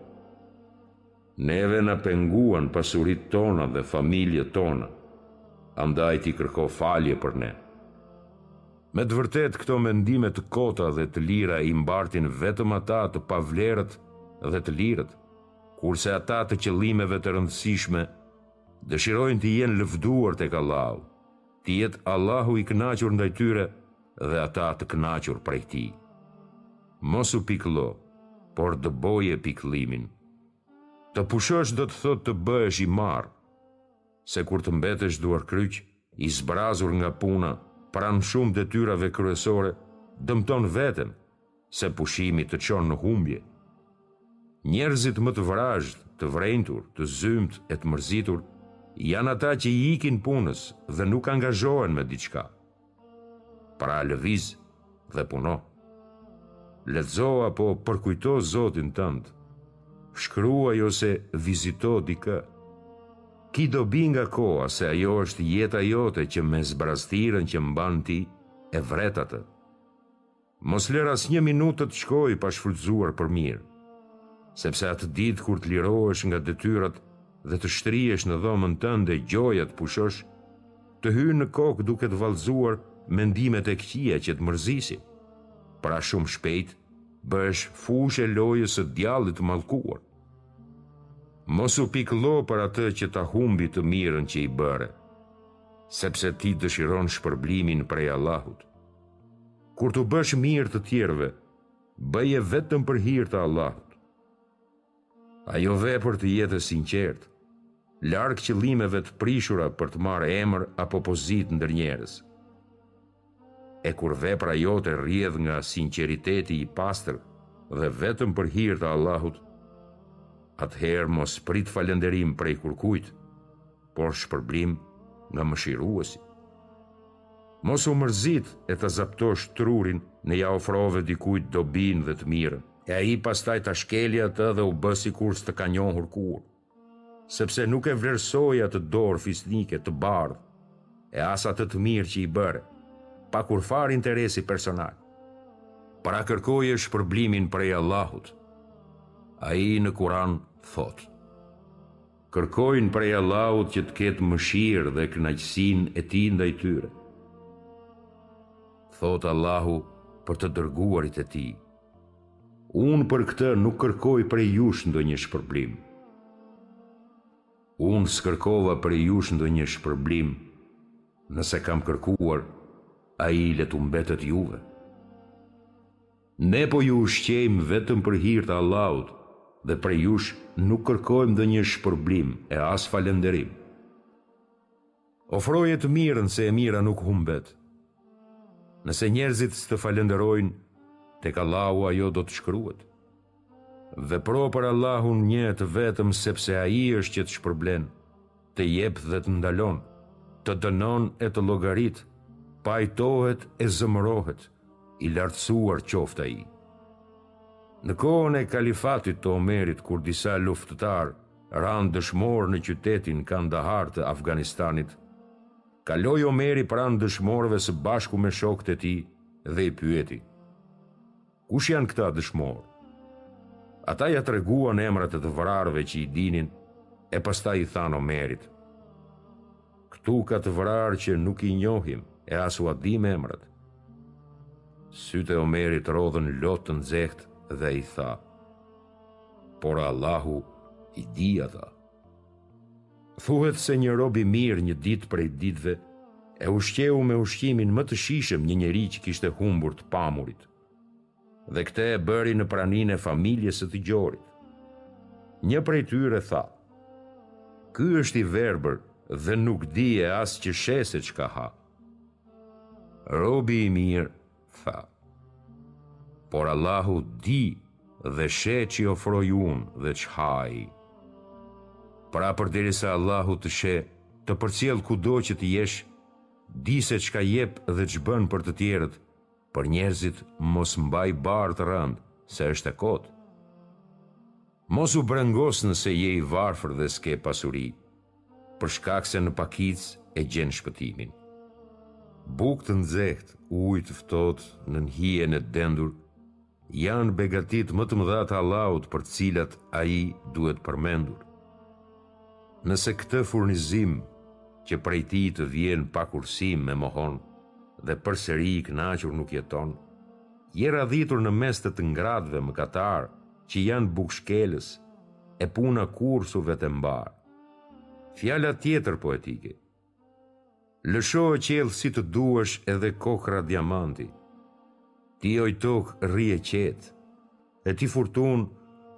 Neve na penguan pasuritë tona dhe familjet tona, andaj ti kërko falje për ne. Me të vërtetë këto mendime të kota dhe të lira i mbartin vetëm ata të pavlerët dhe të lirët. kurse ata të qëllimeve të rëndësishme dëshirojnë të jenë lëvduar tek Allahu, të jetë Allahu i kënaqur ndaj tyre dhe ata të kënaqur prej tij. Mos u pikëllo, por dëboje pikëllimin. Të pushosh do të thotë të bëhesh i marrë, se kur të mbetesh duarkryq, i zbrazur nga puna, pranë shumë detyrave kryesore, dëmton veten, Se pushimi të çon në humbje. Njerëzit më të vrazhdë, të vrenjtur, të zymtë e të mërzitur janë ata që i ikin punës dhe nuk angazhohen me diçka. Pra lëviz dhe puno. Lexo apo përkujto Zotin tënd. Shkruaj ose vizito dikë. Ki dobi nga koha se ajo është jeta jote që me zbrazëtirën që mban ti e vret atë. Mos lër asnjë minutë të të shkojë pa shfrytëzuar për mirë, sepse atë ditë kur të lirohesh nga detyrat dhe të shtrihesh në dhomën tënde gjoja të pushosh, të hyjnë në kokë duke të vallëzuar mendimet e këqija që të mërzisin. Pra shumë shpejt bëhesh fushë e lojës së djallit të mallkuar. Mos u pikëllo për atë që ta humbi të mirën që i bëre, sepse ti dëshiron shpërblimin prej Allahut. Kur t'u bësh mirë të tjerëve, bëje vetëm për hir të Allahut. Ajo vepër të jetë e sinqertë, larg qëllimeve të prishura për të marrë emër apo pozitë ndër njerëz. E kur vepra jote rrjedh nga sinqeriteti i pastër dhe vetëm për hir të Allahut, atëherë mos prit falënderim prej kurkujt, por shpërblim nga mëshiruesi. Mos u mërzit e ta zaptosh trurin në ia ofrove dikujt dobinë dhe të mirën, e ai pastaj ta shkeli atë dhe u bë sikur s'të ka njohur kurrë, sepse nuk e vlerësoi atë dorë fisnike të bardhë e as atë të mirë që i bëre, pa kurrfarë interesi personal. Pra kërkoje shpërblimin prej Allahut. Ai në Kur'an thotë. Kërkojnë prej Allahut që të ketë mëshirë dhe kënaqësinë e Tij ndaj tyre. Thotë Allahu për të dërguarit e Tij, Unë për këtë nuk kërkoj prej jush ndonjë shpërblim. Unë s'kërkova prej jush ndonjë shpërblim, nëse kam kërkuar, ai le t'ju mbetet juve. Ne po ju ushqejmë vetëm për hir të Allahut dhe prej jush nuk kërkojmë ndonjë shpërblim e as falënderim. Ofroje të mirën se e mira nuk humbet. Nëse njerëzit s'të falënderojnë, tek Allahu ajo do të shkruhet. Vepro për Allahun një e të vetëm sepse Ai është që të shpërblen, të jep dhe të ndalon, të dënon e të llogarit, pajtohet e zëmërohet, i lartësuar qoftë Ai. Në kohën e kalifatit të Omerit kur disa luftëtarë ranë dëshmorë në qytetin Kandahar të Afganistanit, kaloi Omeri pranë dëshmorëve së bashku me shokët e tij dhe i pyeti, Kush janë këta dëshmorë? Ata ia treguan emrat e të vrarëve që i dinin e pastaj i thanë Omerit. Këtu ka të vrarë që nuk i njohim e as ua dim emrat. Sytë e Omerit rrodhën lot të nxehtë dhe i tha, por Allahu i di ata. Thuhet se një rob i mirë një ditë prej ditëve e ushqeu me ushqimin më të shijshëm një njeri që kishte humbur të pamurit. Dhe këtë e bëri në praninë e familjes së të gjorit. Një prej tyre tha: "Ky është i verbër dhe nuk di e as që sheh se çka ha." Robi i mirë Tha, Por Allahu di dhe sheh ç'i ofroj unë dhe ç'ha ai. Pra përderisa Allahu të sheh, të përcjell kudo që të jesh, di se çka jep dhe ç'bën për të tjerët, për njerëzit mos mbaj barrë të rëndë, se është e kotë. Mos u brengos nëse je i varfër dhe s'ke pasuri, për shkak se në pakicë e gjen shpëtimin. Bukë të nxehtë, ujë të ftohtë nën hijen e dendur janë begatitë më të mëdha të Allahut për të cilat ai duhet përmendur. Nëse këtë furnizim që prej tij të vjen pa kursim e mohon dhe përsëri i kënaqur nuk jeton, je radhitur në mes të të ngratëve mëkatarë, që janë bukshkelës e puna kurrë s'u vete mbarë. Fjala tjetër poetike. Lësho o qiell si të duash edhe kokrra diamanti. Ti oj tokë rri e qetë, e ti furtunë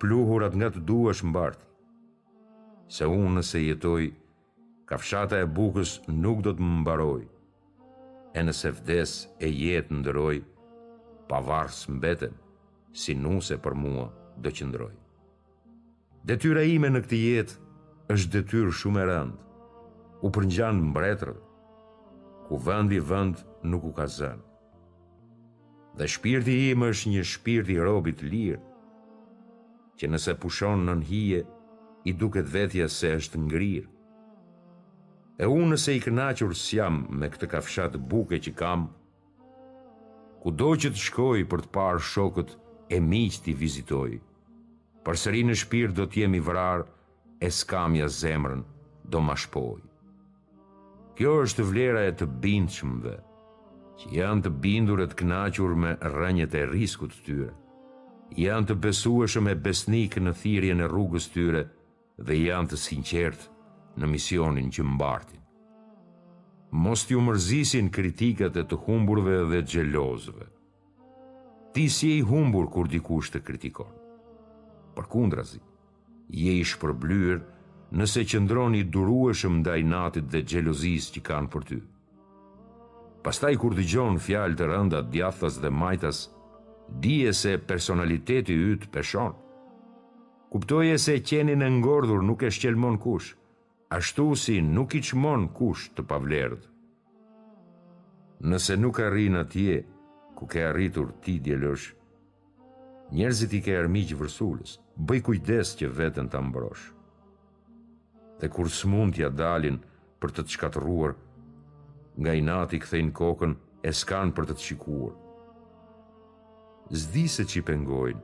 pluhurat nga të duash mbarti. Se unë nëse jetoj Kafshata e bukës nuk do të më mbarojë, e nëse vdes e jetë ndërroj, pa varr s'mbetem, si nuse për mua do qëndrojë. Detyra ime në këtë jetë është detyrë shumë e rëndë, u përngjan mbretërve, ku vendi vend nuk u ka zënë. Dhe shpirti im është një shpirt i robit të lirë, që nëse pushon nën hije, i duket vetja se është ngrirë. E unë nëse i kënaqur s'jam me këtë kafshatë buke që kam, kudo që të shkoj për të parë shokët e miqtë t'i vizitoj, përsëri në shpirt do të jem i vrarë e skamja zemrën do ma shpojë. Kjo është vlera e të bindshëmve, që janë të bindur e të kënaqur me rrënjët e rrizkut të tyre. Janë të besueshëm e besnikë në thirrjen e rrugës së tyre dhe janë të sinqertë në misionin që mbartin. Mos t'ju mërzisin kritikat e të humburve dhe xhelozëve. Ti s'je i humbur kur dikush të kritikon. Përkundrazi, Je i shpërblyer nëse qëndron i durueshëm ndaj inatit dhe xhelozisë që kanë për ty. Pastaj kur dëgjon fjalë të rënda djathtas dhe majtas, dije se personaliteti yt peshon. Kuptoje se qenin e ngordhur nuk e shqelmon kush, ashtu si nuk i çmon kush të pavlerët. Nëse nuk arrin atje ku ke arritur ti djelësh, Njerëzit i ke armiq vërsulës, bëj kujdes që veten ta mbrosh. Dhe kur s'mund t'ia dalin për të të shkatërruar, nga inati kthejnë kokën e s'kanë për të të shikuar. S'di se ç'i pengojnë,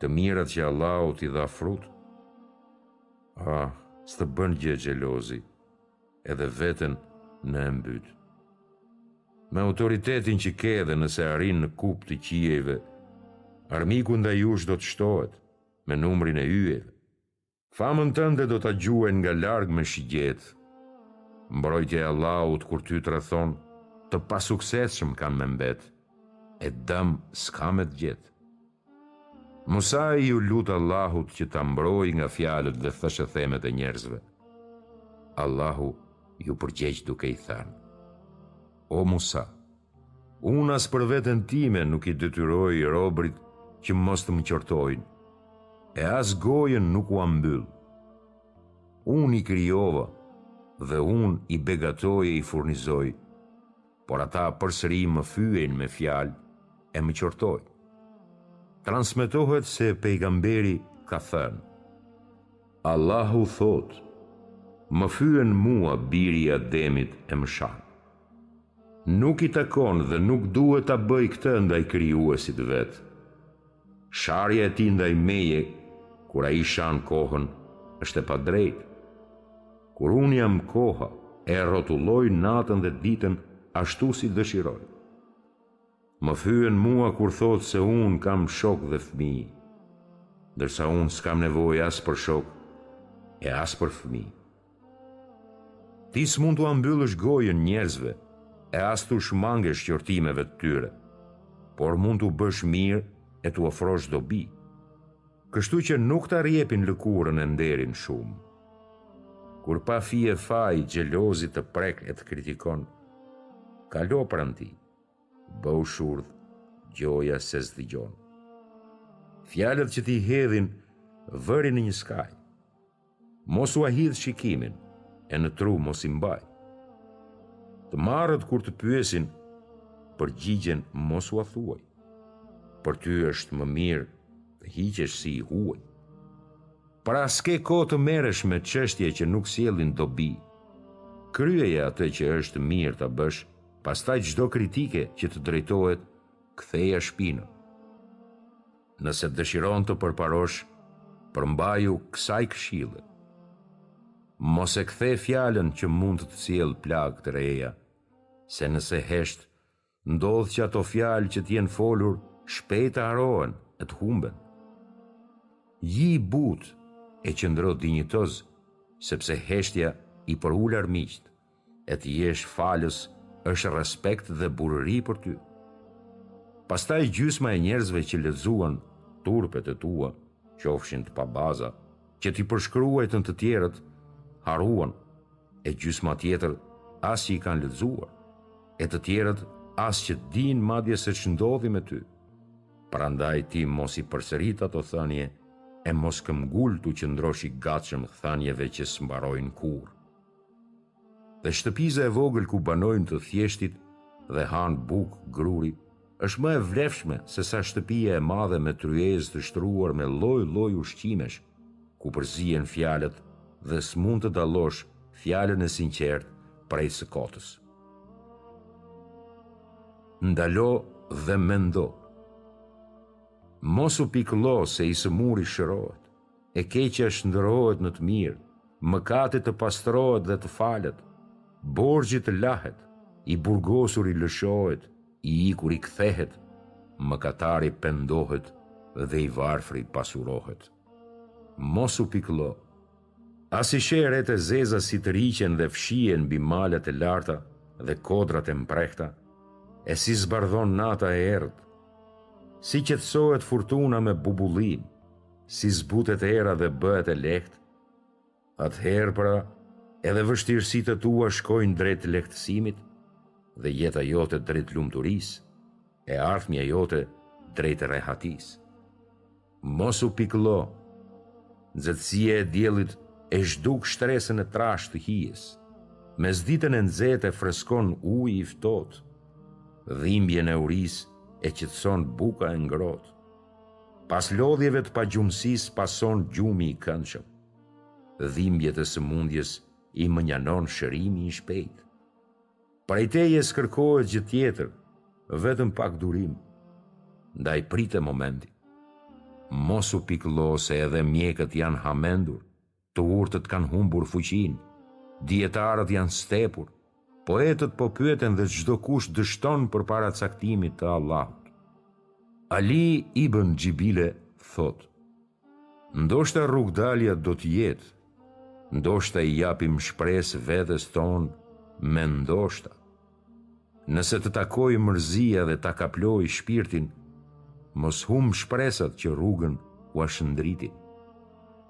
të mirat që Allahu t'i dha frut, ah, s'të bën gjë xhelozi. edhe veten e mbyt. Me autoritetin që ke dhe nëse arrin në kupë të qiejve, armiku ndaj jush do të shtohet me numrin e yjeve. Famën tënde do ta gjuajnë nga larg me shigjetë. Mbrojtja e Allahut kur ty të rrethon, të pasuksesshëm kanë me mbet, e dëm s'ka me të gjet. Musai iu lut Allahut që ta mbrojë nga fjalët dhe thëshëthemet e njerëzve. Allahu iu përgjegj duke i thënë: O Musa, unë as për veten time nuk i detyroj robrit që mos të më qortojnë, e as gojën nuk ua mbyll. Unë i krijova dhe unë i begatoj e i furnizoj, Por ata përsëri më fyejnë me fjalë e më qortojnë. Transmetohet se Pejgamberi ka thënë: Allahu thotë, Më fyen mua biri i Ademit e më shan. Nuk i takon dhe nuk duhet ta bëjë këtë ndaj Krijuesit vet. Sharja e tij ndaj meje kur ai shan kohën është e padrejtë. Kur unë jam koha, e rrotulloj natën dhe ditën ashtu si dëshiroj. Më fyen mua kur thotë se unë kam shokë dhe fëmijë, ndërsa unë s'kam nevojë as për shokë e as për fëmijë. Ti s'mund t' ua mbyllësh gojën njerëzve e as t'u shmangesh qortimeve të tyre, por mund t'u bësh mirë e t'u ofrosh dobi, kështu që nuk ta rrjepin lëkurën e nderin shumë. Kur pa fije faji xhelozi të prek e të kritikon, kalo pranë tij, bëu shurdh gjoja se s'dëgjon. Fjalët që t'i hedhin vëri në një skaj. Mos ua hidh shikimin, e në tru mos i mbaj. Të marrët kur të pyesin, përgjigjen mos ua thuaj. Për ty është më mirë të hiqesh si i huaj. Pra s'ke kohë të merresh me çështje që nuk sjellin dobi. Kryeje atë që është mirë ta bësh, pastaj çdo kritike që të drejtohet, ktheja shpinën. Nëse dëshiron të përparosh, përmbaju kësaj këshille, Mos e kthe fjalën që mund të të sjellë plagë të reja, se nëse hesht, ndodh që ato fjalë që të janë folur shpejt të harrohen e të humben. Ji i butë e qëndro dinjitoz, sepse heshtja i përul armiqtë e të jesh falës është respekt dhe burrëri për ty. Pastaj gjysma e njerëzve që lexuan turpet e tua, qofshin të pabaza, që t'i përshkruajtën të tjerët, harruan, e gjysma tjetër as që i kanë lexuar, e të tjerët as që dinë madje se ç'ndodhi me ty. Prandaj ti mos i përsërit ato thënie e mos këmbgul t'u qëndrosh i gatshëm thënieve që s'mbarojnë kurrë. Dhe shtëpiza e vogël ku banojnë të thjeshtët dhe hanë bukë gruri, është më e vlefshme sesa shtëpia e madhe me tryezë të shtruar me lloj-lloj ushqimesh, ku përzihen fjalët dhe s'mund të dallosh fjalën e sinqertë prej së kotës. Ndalo dhe mendo. Mos u pikëllo se i sëmuri shërohet. E keqja shndërrohet në të mirë, mëkati të pastrohet dhe të falet, borxhi të lahet, i burgosuri lëshohet, i ikuri kthehet, mëkatari pendohet dhe i varfri pasurohet. Mos u pikëllo. A s'i sheh retë e zeza si tërhiqen dhe fshihen mbi malet e larta dhe kodrat e mprehta, e si zbardhon nata e errët. Si qetësohet furtuna me bubullinë. si zbutet era dhe bëhet e lehtë, atëherë pra edhe vështirësitë e tua shkojnë drejt lehtësimit dhe jeta jote drejt lumturisë e ardhmja jote drejt rehatisë. Mos u pikëllo, nxehtësia e diellit e zhduk shtresën e trashë të hijes, mesditën e nxehtë e freskon uji i ftohtë, dhimbjen e urisë e qetëson buka e ngrohtë, Pas lodhjeve të pagjumësisë pason gjumi i këndshëm. Dhimbjet e sëmundjes i mënjanon shërimi i shpejtë. Prej teje s'kërkohet gjë tjetër, vetëm pak durim. Ndaj prite momentin. Mos u pikëllo se edhe mjekët janë hamendur. Të urtët kanë humbur fuqinë, dijetarët janë stepur, poetët po pyeten dhe çdo kush dështon përpara caktimit të Allahut. Ali ibn Xhibile thotë, ndoshta rrugëdalja do të jetë, ndoshta i japim shpresë vetes tonë me ndoshta. Nëse të takojë mërzia dhe ta kaplojë shpirtin, mos humb shpresat që rrugën ua shndritin.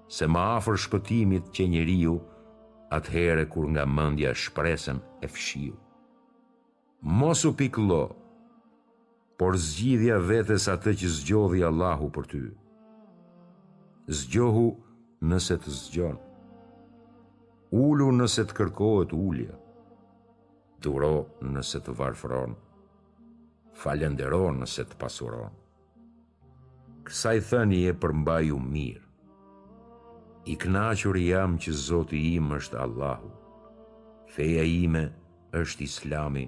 Se më afër shpëtimit qe njeriu, atëherë kur nga mendja shpresën e fshiu. Mos u pikëllo, Por zgjidhja vetes atë që zgjodhi Allahu për ty. Zgjohu nëse të zgjon. Ulu nëse të kërkohet ulja. Duro nëse të varfëron. Falëndero nëse të pasuron. Kësaj thënie përmbaju mirë. I kënaqur jam që Zoti im është Allahu. Feja ime është Islami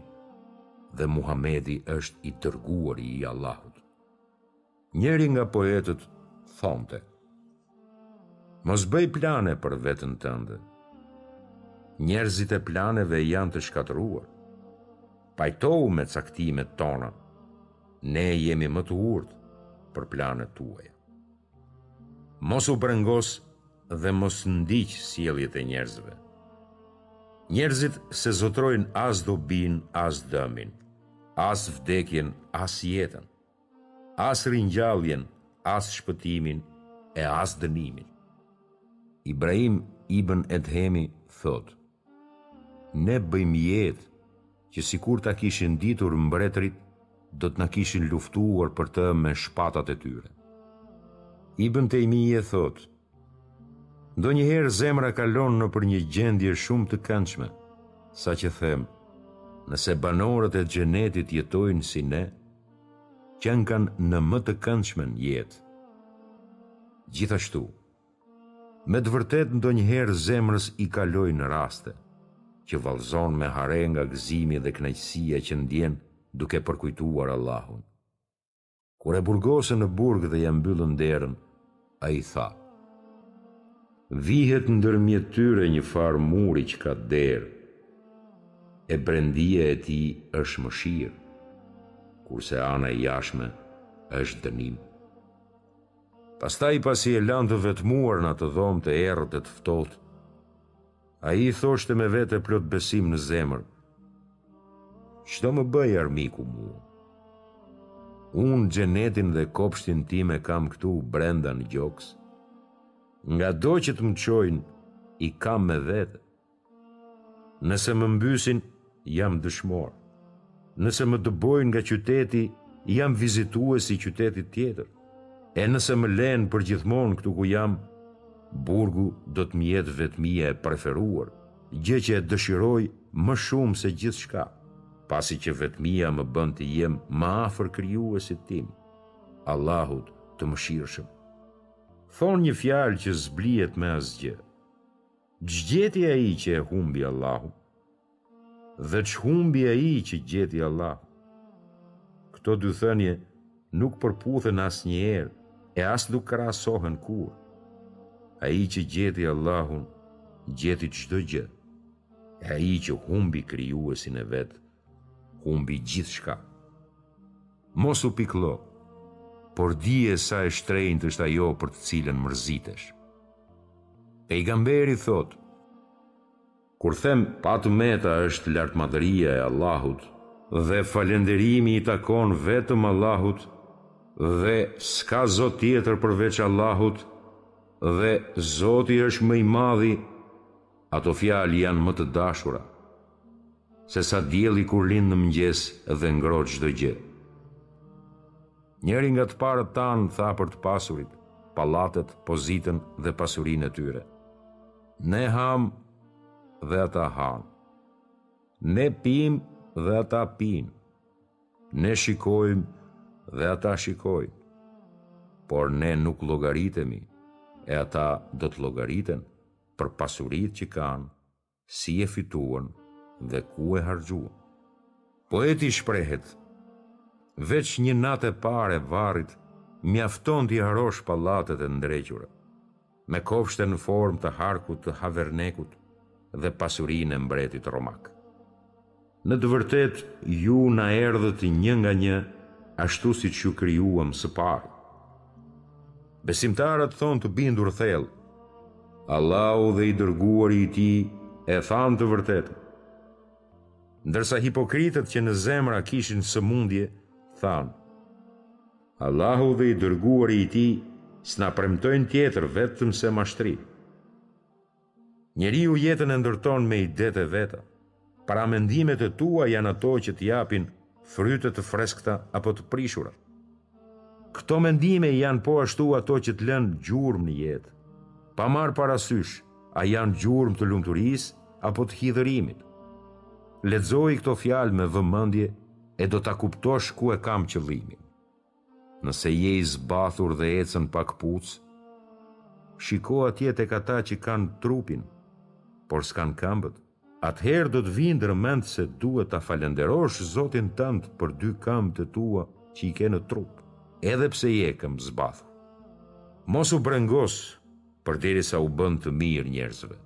dhe Muhamedi është i dërguari i Allahut. Njëri nga poetët thonte: Mos bëj plane për veten tënde. Njerëzit e planeve janë të shkatërruar. Pajtohu me caktimet tona. Ne jemi më të urtë për planet tuaja. Mos u brengos dhe mos ndiq sjelljet e njerëzve. Njerëzit s'e zotërojnë as dobinë, as dëmin, as vdekjen, as jetën, as ringjalljen, as shpëtimin e as dënimin. Ibrahim ibn Edhemi thotë, Ne bëjmë jetë që sikur ta kishin ditur mbretërit do të na kishin luftuar për të me shpatat e tyre. Ibn Tejmije thotë, Ndonjëherë zemra kalon nëpër një gjendje shumë të këndshme, saqë them, nëse banorët e xhenetit jetojnë si ne, qenkan në më të këndshmen jetë. Gjithashtu, Me të vërtetë ndonjëherë zemrës i kalojnë raste, që vallëzon me hare nga gëzimi dhe kënaqësia që ndien duke përkujtuar Allahun. Kur e burgosën në burg dhe ia mbyllën derën, ai tha, Vihet ndërmjet tyre njëfarë muri që ka derë, e brendia e tij është mëshirë, kurse ana e jashtme është dënim. Pastaj pasi e lanë të vetmuar në atë dhomë të errët e të ftohtë, ai i thoshte me vete plot besim në zemër, Ç'do më bëjë armiku mua. Unë xhenetin dhe kopshtin tim e kam këtu brenda në gjoks. Ngado që të më çojnë, i kam me vete. Nëse më mbysin, jam dëshmor. Nëse më dëbojnë nga qyteti, jam vizitues i qytetit tjetër. E nëse më lenë përgjithmonë këtu ku jam, burgu do të më jetë vetmia e preferuar, gjë që e dëshiroj më shumë se gjithçka, pasi që vetmia më bën të jem më afër krijuesit tim, Allahut të mëshirshëm. Thonë një fjalë që s'blihet me asgjë. Ç'gjeti ai që e humbi Allahun? Dhe ç'humbi ai që gjeti Allahun? Këto dy thënie nuk përputhen asnjëherë e as nuk krahasohen kurrë. Ai që gjeti Allahun, gjeti çdo gjë. E ai që humbi krijuesin e vet, humbi gjithçka. Mos u pikëllo, por dije sa e shtrenjtë është ajo për të cilën mërzitesh. Pejgamberi thotë, Kur them pa të meta është lartmadhëria e Allahut dhe falënderimi i takon vetëm Allahut dhe s'ka zot tjetër përveç Allahut dhe Zoti është më i madhi, Ato fjalë janë më të dashura Se sa dielli kur lind në mëngjes dhe ngroh çdo gjë Njëri nga të parët tanë tha për të pasurit, pallatet, pozitën dhe pasurinë e tyre Ne hamë dhe ata hanë Ne pimë dhe ata pinë Ne shikojmë dhe ata shikojnë Por ne nuk llogaritemi e ata do të llogariten për pasuritë që kanë, si e fituan dhe ku e harxhuan. Poeti shprehet, Veç një natë e parë e varrit mjafton t'i harrosh pallatet e ndrequra, me kopshte në formë të harkut të Havernekut dhe pasurinë e mbretit romak. Në të vërtetë, ju na erdhët një nga një ashtu siç ju krijuam së pari. Besimtarët thonë të bindur thellë, Allahu dhe i dërguari i tij e thanë të vërtetën. Ndërsa hipokritët që në zemra kishin sëmundje, thanë, Allahu dhe i dërguari i tij s'na premtojnë tjetër vetëm se mashtrim. Njeriu jetën e ndërton me idetë e veta. Pra mendimet e tua janë ato që të japin fryte të freskëta apo të prishura. Këto mendime janë po ashtu ato që të lënë gjurmë në jetë, pa marrë parasysh a janë gjurmë të lumturisë apo të hidhërimit. Lexoji këto fjalë me vëmendje e do ta kuptosh ku e kam qëllimin. Nëse je i zbathur dhe ecën pa këpucë, shiko atje tek ata që kanë trupin, por s'kanë këmbët. Atëherë do të vijë ndër mend se duhet ta falënderosh Zotin tënd për dy këmbët e tua që i ke në trup, edhe pse je këmbëzbathur. Mos u brengos përderisa u bën të mirë njerëzve.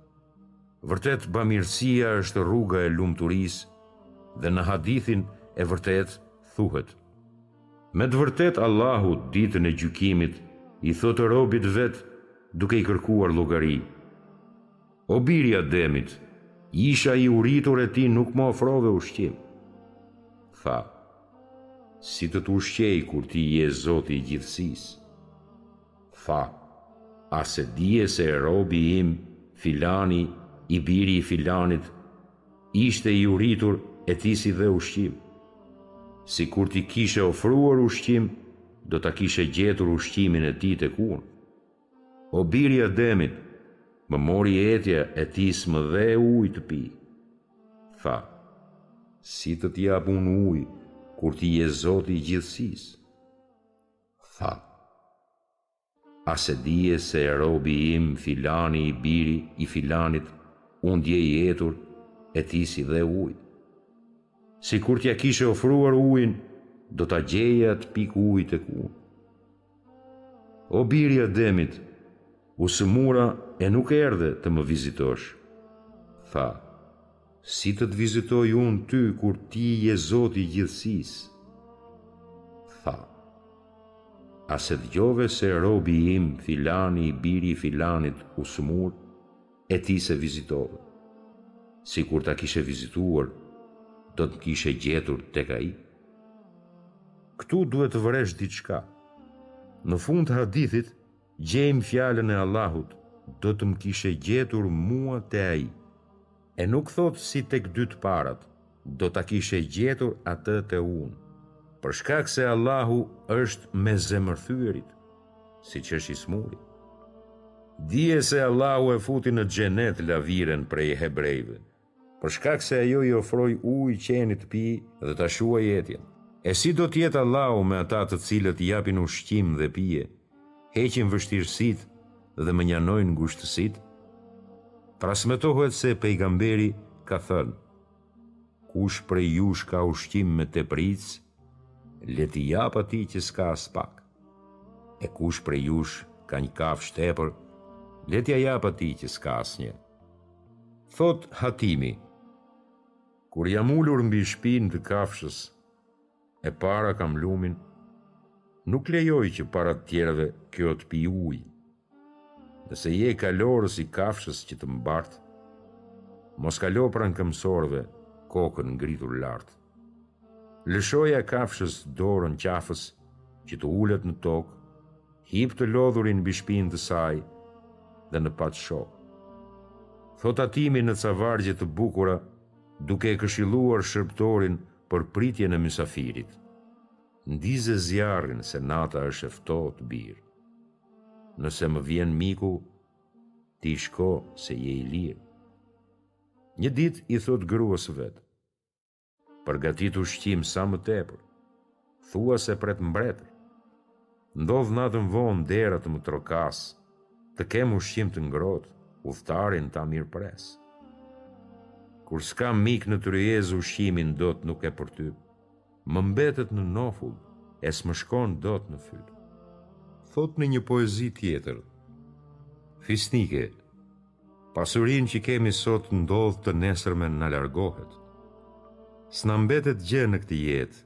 Vërtet bamirësia është rruga e lumturisë dhe në hadithin e vërtetë thuhet, Me të vërtetë Allahu Ditën e Gjykimit i thotë robit të vet duke i kërkuar llogari, O bir i Ademit, isha i uritur e ti nuk më ofrove ushqim. Tha, Si të të ushqej kur ti je Zoti i gjithësisë? Tha, A s'e dije se robi im, filani, i biri i filanit, ishte i uritur e ti s'i dhe ushqim? Sikur t'i kishe ofruar ushqim, do ta kishe gjetur ushqimin e tij tek unë. O bir i Ademit, më mori etja e ti s'më dhe ujë të pi. Tha, Si të të jap unë ujë, kur ti je Zoti i gjithësisë? tha, A s'e dije se robi im filani i biri i filanit u ndje i etur e ti s'i dhe ujë? Sikur t'ia kishe ofruar ujin, do ta gjeje atë pikë ujë tek unë. O biri i Ademit, u sëmura e nuk erdhe të më vizitosh, tha. Si të të vizitoj unë ty kur ti je Zoti i gjithësisë? Tha, a s'e dëgjove se robi im filani i biri i filanit u sëmur e ti s'e vizitove? Sikur ta kishe vizituar, do të më kishe gjetur tek ai? Këtu duhet të vëresh diçka. Në fund të hadithit, Gjejmë fjalën e Allahut, do të më kishe gjetur mua te Ai. E nuk thotë si tek dy të parat, do ta kishe gjetur atë te Unë. Për shkak se Allahu është me zemërthyerit, siç është i sëmuri. Dije se Allahu e futi në Xhenet laviren prej hebrejve, Për shkak se ajo i ofroi ujë qenit të pijë dhe ta shuajë etjen. E si do të jetë Allahu me ata të cilët japin ushqim dhe pije, heqin vështirësitë dhe mënjanojnë ngushtësitë? Transmetohet se Pejgamberi ka thënë, Kush prej jush ka ushqim me tepricë, le t'i japë atij që s'ka aspak. E kush prej jush ka një kafshë tepër, le t'ia japë atij që s'ka asnjë. Thotë Hatimi, Kur jam ulur mbi shpinë të kafshës, e para kam lumin, nuk lejoj që para të tjerëve kjo të pijë ujë. Nëse je kalorës i kafshës që të mbart, mos kalo pranë këmbësorëve kokën ngritur lart. Lëshoja kafshës dorën qafës që të ulet në tokë, hip të lodhurin mbi shpinë të saj dhe në paç shok. Thotë Hatimi në ca vargje të bukura, duke e këshilluar shërbëtorin për pritjen e mysafirit. Ndize zjarrin se nata është e ftohtë bir. Nëse më vjen miku, ti shko se je i lirë. Një ditë i thotë gruas së vet, përgatit ushqim sa më tepër, thua se pret mbretër. Ndodh natën vonë dera të më trokasë, të kem ushqim të ngrohtë, udhëtarin ta mirëpres. Kur s'ka mik në tryezë ushqimin dot nuk e përtyp. Më mbetet në nofull, e s'më shkon dot në fyt. Thotë në një poezi tjetër, Fisnike, pasurinë që kemi sot ndodh të nesërmen na largohet. S'na mbetet gjë në këtë jetë,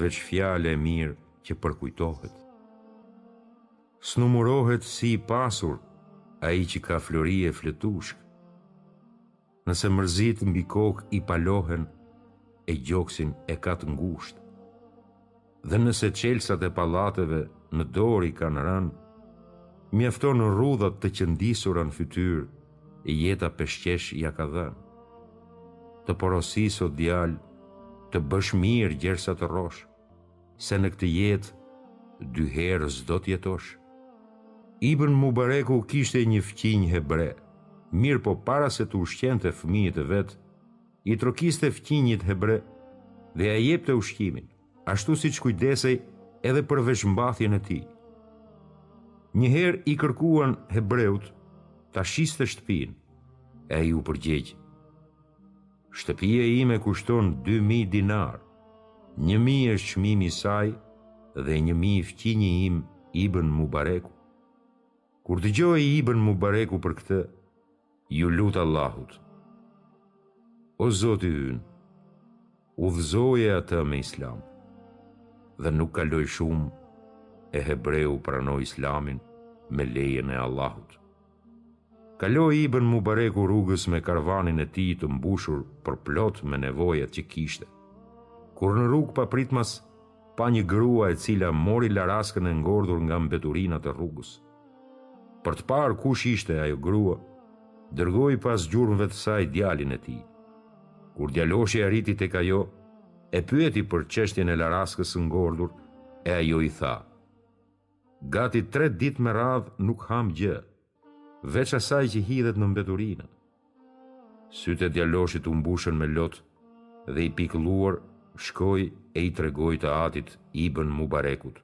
veç fjalë e mirë që përkujtohet. S'numurohet si i pasur ai që ka flori e fletushkë. Nëse mërzitë mbi kokë i palohen e gjoksin e ka të ngushtë, dhe nëse çelësat e pallateve në dorë i kanë rënë, mjafton rrudhat të qëndisura në fytyrë e jeta peshqesh ia ka dhënë. Të porosis o djalë, të bësh mirë gjersa të rrosh. se në këtë jetë dy herë s'do të jetosh. Ibën Mubareku kishte një fqinj hebre, mirëpo para se të ushqente fëmijët e vet, i trokiste fqinjit hebre dhe ia jepte ushqimin, ashtu siç kujdesej edhe për veshmbathjen e tij. Një herë i kërkuan hebreut ta shiste shtëpinë, e iu përgjegj. Shtëpia ime kushton dy mijë dinarë, një mijë është çmimi i saj dhe një mijë fqinji im Ibën Mubareku. Kur dëgjoi Ibën Mubareku për këtë, iu lut Allahut. O Zoti ynë, udhëzoje atë me Islam. Dhe nuk kaloi shumë e hebreu pranoi Islamin me lejen e Allahut. Kaloi Ibën Mubareku rrugës me karvanin e tij të mbushur përplot me nevojat që kishte, kur në rrugë papritmas pa një grua e cila mori laraskën e ngordhur nga mbeturinat e rrugës. Për të parë kush ishte ajo grua, dërgoi pas gjurmëve të saj djalin e tij. Kur djaloshi arriti tek ajo, e pyeti për çështjen e laraskës së ngordhur e ajo i tha: Gati tre ditë me radhë nuk hamë gjë, veç asaj që hidhet në mbeturinë. Sytë e djaloshit u mbushën me lot dhe i pikëlluar shkoi e i tregoi të atit Ibën Mubarekut.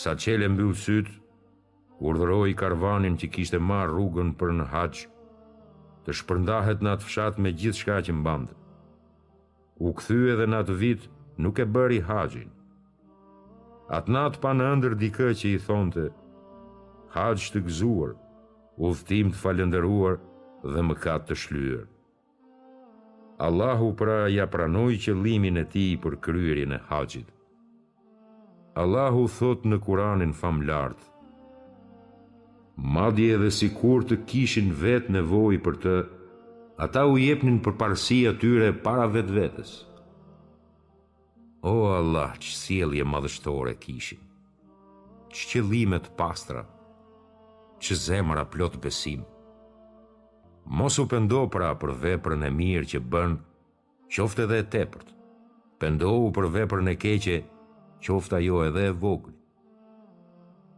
Sa çel e mbyll sytë, urdhëroi karvanin që kishte marrë rrugën për në Haxh të shpërndahet në atë fshat me gjithçka që mbante. U kthy edhe në atë vit nuk e bëri haxhin. Atë natë pa në ëndërr dikë që i thonte, Haxh të gëzuar, udhëtim të falënderuar dhe mëkate të shlyer. Allahu pra ia pranoi qëllimin e tij për kryerjen e haxhit. Allahu thotë në Kuranin famlartë, Madje edhe sikur të kishin vetë nevojë për të, ata u jepnin përparësi atyre para vetvetes. O Allah, ç'sjellje madhështore kishin! Ç'qëllime të pastra! Ç'zemra plot besim! Mos u pendo pra për veprën e mirë që bën, qoftë edhe e tepërt. Pendohu për veprën e keqe, qoftë ajo edhe e vogël.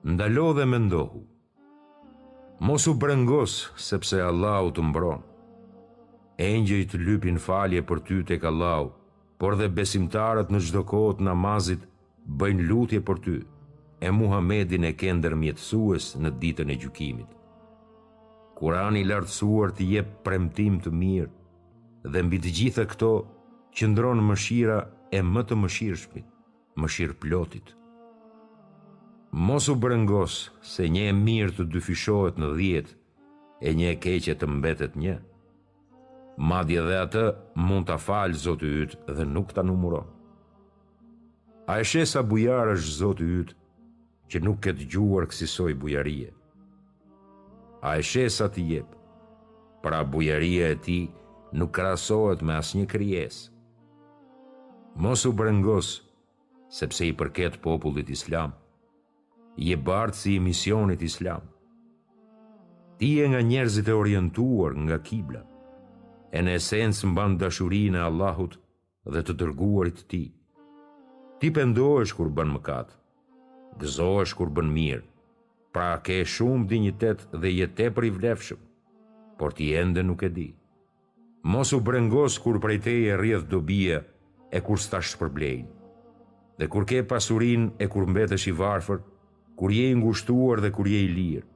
Ndalo dhe mendohu. Mos u brengos sepse Allahu të mbron. Engjëjt lypin falje për ty tek Allahu, por dhe besimtarët në çdo kohë të namazit bëjnë lutje për ty. E Muhamedin e ke ndërmjetësues në ditën e gjykimit. Kurani i lartësuar të jep premtim të mirë. Dhe mbi të gjitha këto qëndron mëshira e më të mëshirshmit, mëshirëplotit. Mos u brengos se një e mirë të dyfishohet në dhjetë e një e keqe të mbetet një. Madje dhe atë mund ta falë Zoti yt dhe nuk ta numëron. A e sheh sa bujar është Zoti yt që nuk ke dëgjuar kësisoj bujarie? A e sheh sa të jep? Pra bujaria e tij nuk krahasohet me asnjë krijesë. Mos u brengos, sepse i përket popullit islam. Je bartësi i misionit islam. Ti je nga njerëzit e orientuar nga kibla. E në esencë mban dashurinë e Allahut dhe të dërguarit të tij. Ti pendohesh kur bën mëkat, gëzohesh kur bën mirë, pra ke shumë dinjitet dhe je tepër i vlefshëm, por ti ende nuk e di. Mos u brengos kur prej teje rrjedh dobia e kur s'ta shpërblejnë. Dhe kur ke pasurinë e kur mbetesh i varfër, kur je i ngushtuar dhe kur je i lirë.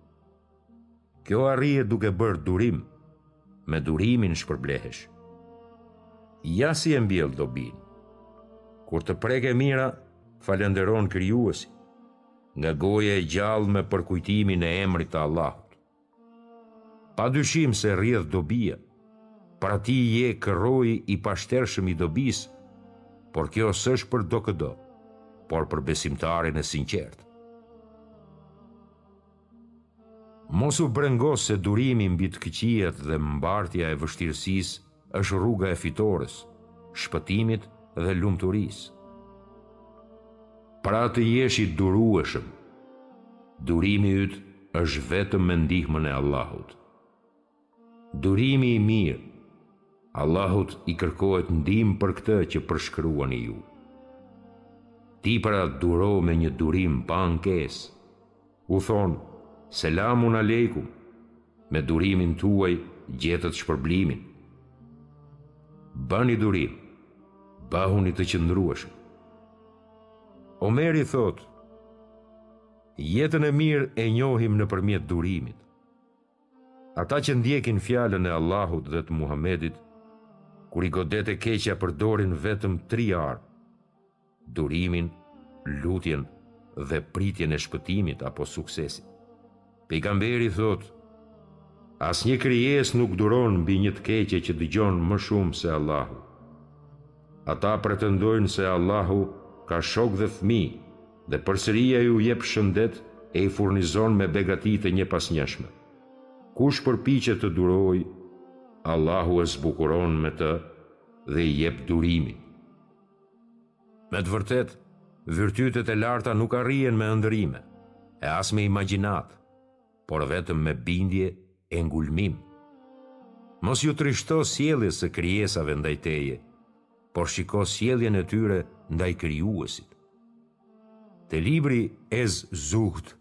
Kjo arrihet duke bërë durim, me durimin shpërblehesh. Ja si e mbjell dobinë. Kur të prek e mira, falënderon krijuesin, nga goja e gjallë me përkujtimin e emrit të Allahut. Pa dyshim se rrjedh dobia, pra ti je kroi i pashtershëm i dobisë, por kjo s'është për do këdo, por për besimtarin e sinqertë. Mos u brengos se durimi mbi të këqijat dhe mbartja e vështirësisë është rruga e fitores, shpëtimit dhe lumturisë. Pra të jesh i durueshëm. Durimi yt është vetëm me ndihmën e Allahut. Durimi i mirë, Allahut i kërkohet ndihmë për këtë që përshkruani ju. Ti pra duro me një durim pa ankesë. U thonë Selamun alejkum, me durimin tuaj gjetët shpërblimin. Bëni durim, bëhuni të qëndrueshëm. Omeri thotë, jetën e mirë e njohim nëpërmjet durimit. Ata që ndjekin fjalën e Allahut dhe të Muhamedit, kur i godet e keqja përdorin vetëm tri armë, durimin, lutjen dhe pritjen e shpëtimit apo suksesit. Pejgamberi thotë, Asnjë krijesë nuk duron mbi një të keqe që dëgjon më shumë se Allahu. Ata pretendojnë se Allahu ka shok dhe fëmijë, dhe përsëri ai u jep shëndet e i furnizon me begati të njëpasnjëshme. Kush përpiqet të durojë, Allahu e zbukuron me të dhe i jep durimin. Me të vërtetë, virtytet e larta nuk arrihen me ëndërrime, e as me imagjinatë, por vetëm me bindje e ngulmim. Mos iu trishto sjelljes së krijesave ndaj teje, por shiko sjelljen e tyre ndaj Krijuesit. Te libri Ez Zuhd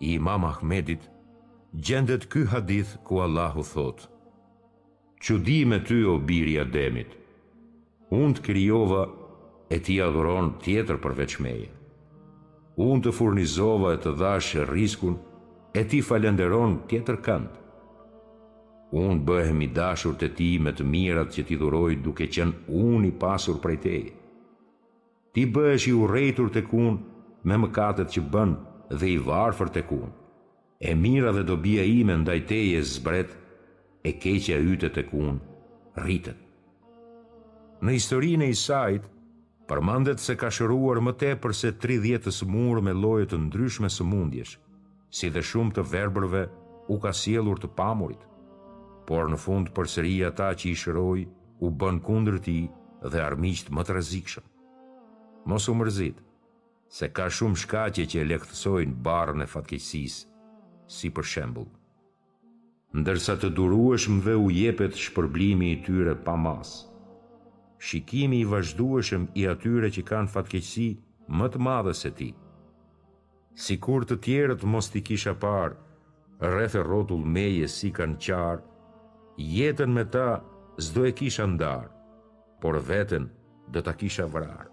i Imam Ahmedit gjendet ky hadith ku Allahu thotë: Çudi me ty o bir i Ademit, unë të krijova e ti adhuron tjetër përveç meje. Unë të furnizova e të dhashë rrizkun e ti falënderon tjetërkënd. Unë bëhem i dashur te ti me të mirat që t'i dhuroj duke qenë unë i pasur prej teje. Ti bëhesh i urrejtur tek unë me mëkatet që bën dhe i varfër tek unë. E mira dhe dobia ime ndaj teje zbret, e keqja yte tek unë rritet. Në historinë e Isait, përmendet se ka shëruar më tepër se tridhjetë të sëmurë me lloje të ndryshme sëmundjesh. si dhe shumë të verbërve u ka sjellur të pamurit, por në fund përsëri ata që i shëroi u bënë kundër tij dhe armiqtë më të rrezikshëm. Mos u mërzit, se ka shumë shkaqe që e lehtësojnë barrën e fatkeqësisë, si për shembull, Ndërsa të durueshmëve u jepet shpërblimi i tyre pa masë. Shikimi i vazhdueshëm i atyre që kanë fatkeqësi më të madhe se ti. Sikur të tjerët mos t'i kisha parë, rreth e rrotull meje si kanë qarë, jetën me ta s'do e kisha ndarë, por veten do ta kisha vrarë.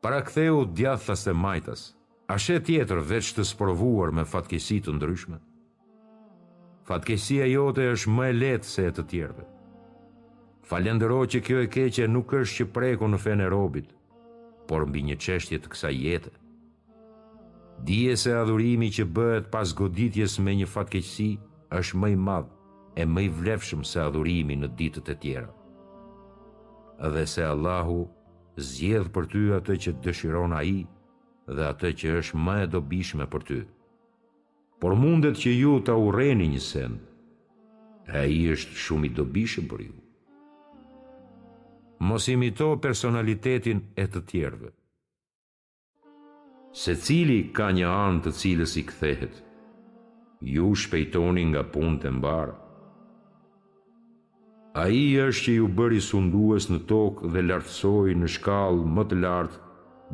Pra ktheu djathtas e majtas, a sheh tjetër veç të sprovuar me fatkeqësi të ndryshme? Fatkeqësia jote është më e lehtë se e të tjerëve. Falëndero që kjo e keqe nuk është që prekur në fenë e robit, por mbi një çështje të kësaj jete. Dije se adhurimi që bëhet pas goditjes me një fatkeqësi është më i madh e më i vlefshëm se adhurimi në ditët e tjera. Dhe se Allahu Zgjedh për ty atë që dëshiron Ai dhe atë që është më e dobishme për ty. Por mundet që ju ta urreni një send, e ai është shumë i dobishëm për ju. Mos imito personalitetin e të tjerëve. Secili ka një anë të cilës i kthehet. Ju shpejtoni nga punët e mbara. Ai është që ju bëri sundues në tokë dhe lartësoi në shkallë më të lartë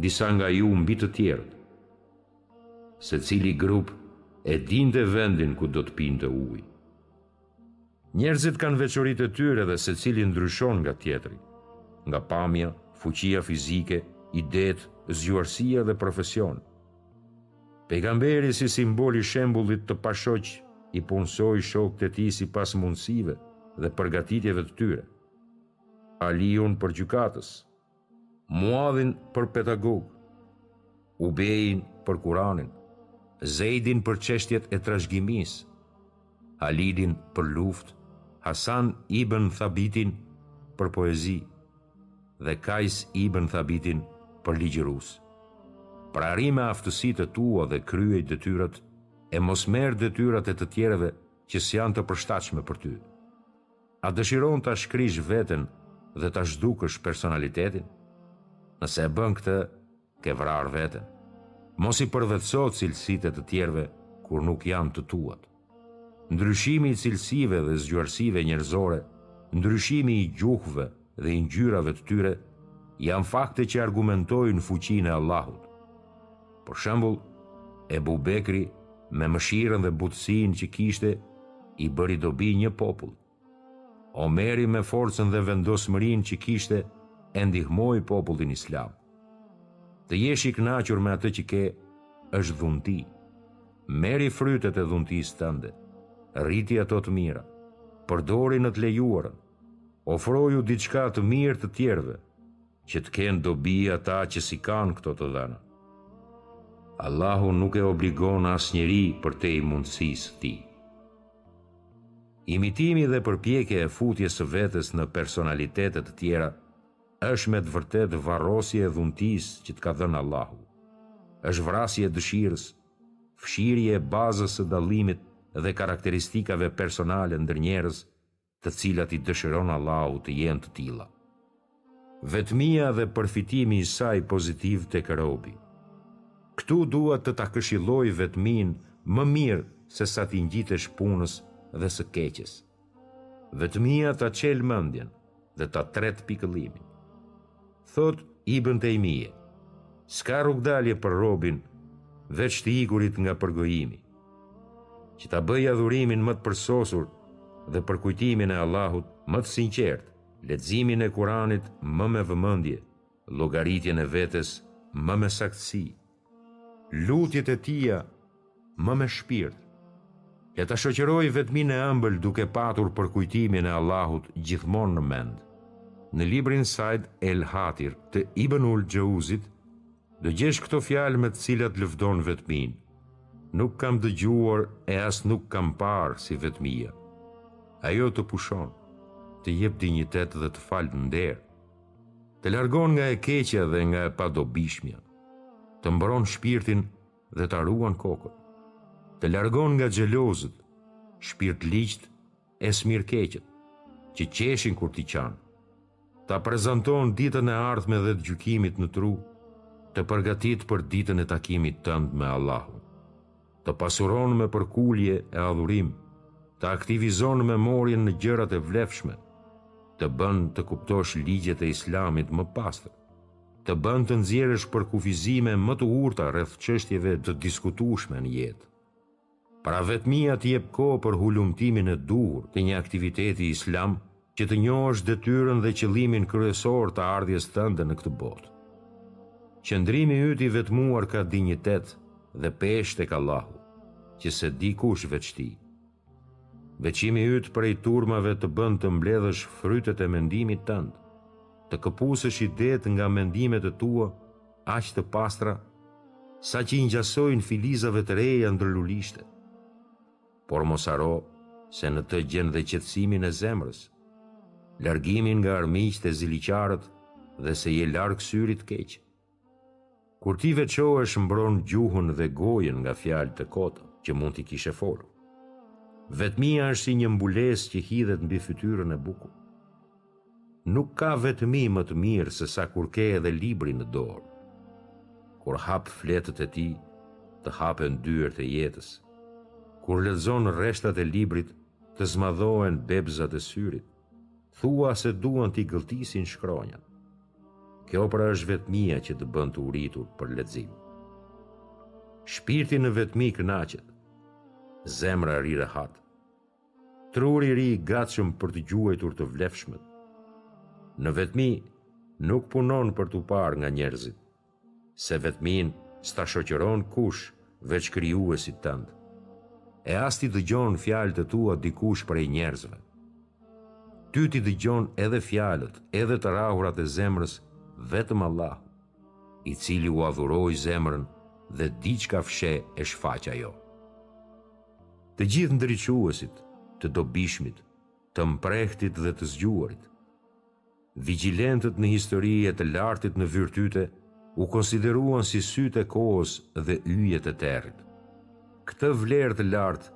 disa nga ju mbi të tjerët. Secili grup e dinte vendin ku do të pinte ujë. Njerëzit kanë veçoritë e tyre dhe secili ndryshon nga tjetri. Nga pamja, fuqia fizike, idetë, zgjuarsia dhe profesioni. Pejgamberi si simbol i shembullit të pashoq i punësoi shokët e tij sipas mundësive dhe përgatitjeve të tyre. Aliun për gjykatës, Muadhin për pedagog, Ubejin për Kuranin, Zejdin për çështjet e trashëgimisë, Halidin për luftë, Hasan ibn Thabitin për poezi dhe Kajs ibn Thabitin për ligjërues. Pra rri me aftësitë e tua dhe kryej detyrat e mos merr detyrat e të tjerëve që s'janë të përshtatshme për ty. A dëshiron ta shkrish veten dhe ta zhdukësh personalitetin? Nëse e bën këtë, ke vrarë veten. Mos i përvetëso cilësitë e të tjerëve kur nuk janë të tuat. Ndryshimi i cilësive dhe zgjuarsive njerëzore, ndryshimi i gjuhëve, dhe i ngjyrave të tyre janë fakte që argumentojnë fuqinë e Allahut. Për shembull, Ebu Bekri me mëshirën dhe butësinë që kishte i bëri dobi një popull. Omeri me forcën dhe vendosmërinë që kishte e ndihmoi popullin islam. Të jesh i kënaqur me atë që ke është dhunti. Merri frytet e dhuntisë tënde, rriti ato të mira, përdori në të lejuarën. Ofroju diçka të mirë të tjerëve, që të kenë dobi ata që s'i kanë këto të dhëna. Allahu nuk e obligon asnjeri përtej mundësisë së tij. Imitimi dhe përpjekja e futjes së vetes në personalitete të tjera është me të vërtetë varrosje e dhuntisë që të ka dhënë Allahu. Është vrasje e dëshirës, fshirje e bazës së dallimit dhe karakteristikave personale ndër njerëz të cilat i dëshiron Allahu të jenë të tilla. Vetmia dhe përfitimi i saj pozitiv tek robi. Këtu dua të ta këshilloj vetminë më mirë sesa t'i ngjitesh punës dhe së keqes. Vetmia ta çel mendjen dhe ta tret pikëllimin. Thotë Ibën Tejmije, S'ka rrugëdalje për robin veç të ikurit nga përgojimi. Që ta bëjë adhurimin më të përsosur dhe përkujtimin e Allahut më të sinqertë, leximin e Kuranit më me vëmendje, llogaritjen e vetes më me saktësi, Lutjet e tija më me shpirt. Le ta shoqërojë vetminë e ëmbël duke patur përkujtimin e Allahut gjithmonë në mend. Në librin Sajd el-Hatir të Ibënul Xheuzit do gjesh këto fjalë me të cilat lëvdon vetminë, Nuk kam dëgjuar e as nuk kam parë si vetmia. Ajo të pushon, të jep dinjitet dhe të fal nder. Të largon nga e keqja dhe nga e padobishmja. të mbron shpirtin dhe ta ruan kokën, të largon nga xhelozët, shpirtligjtë e smirëkeqët, që qeshin kur ti qan, ta prezanton ditën e ardhme dhe të gjykimit në tru, të përgatit për ditën e takimit tënd me Allahun. të pasuron me përkulje e adhurim, të aktivizon memorien në gjërat e vlefshme, të bën të kuptosh ligjet e Islamit më pastër, të bën të nxjerrësh përkufizime më të urta rreth çështjeve të diskutueshme në jetë. Pra vetmia të jep kohë për hulumtimin e duhur të një aktiviteti islam, që të njohësh detyrën dhe qëllimin kryesor të ardhjes tënde në këtë botë. Qëndrimi yt i vetmuar ka dinjitet dhe peshë tek Allahu, që s'e di kush veç ti. Veçimi yt prej turmave të bën të mbledhësh frytet e mendimit tënd, të këpusësh idetë nga mendimet e tua aq të pastra saqë i ngjasojnë filizave të reja ndër lulishte. por mos haro se në të gjen dhe qetësimin e zemrës, largimin nga armiqtë e ziliqarët dhe se je larg syrit keq. Kur ti veçohesh mbron gjuhën dhe gojën nga fjalë të kota që mund t'i kishe folur. Vetmia është si një mbulesë që hidhet mbi fytyrën e bukur. Nuk ka vetmi më të mirë se sa kur ke edhe librin në dorë. Kur hap fletët e tij, të hapen dyert e jetës. Kur lexon rreshtat e librit, të zmadhohen bebzat e syrit. Thua se duan t'i gëlltisin shkronjat. Kjo pra është vetmia që të bën të uritur për lexim. Shpirti në vetmi kënaqet. Zemra rri rehat. Truri rri i gatshëm për të gjuajtur të vlefshmet. Në vetmi nuk punon për t'u parë nga njerëzit, se vetminë s'ta shoqëron kush veç Krijuesit tënd, e as t'i dëgjon fjalët e tua dikush prej njerëzve. Ty t'i dëgjon edhe fjalët, edhe të rrahurat e zemrës vetëm Allahu, i cili ua dhuroi zemrën dhe di çka fsheh e shfaq ajo. Të gjithë ndriçuesit, të dobishmit, të mprehtit dhe të zgjuarit, vigjilentët në histori e të lartit në virtyte, u konsideruan si sytë e kohës dhe yjet e territ. Këtë vlerë të lartë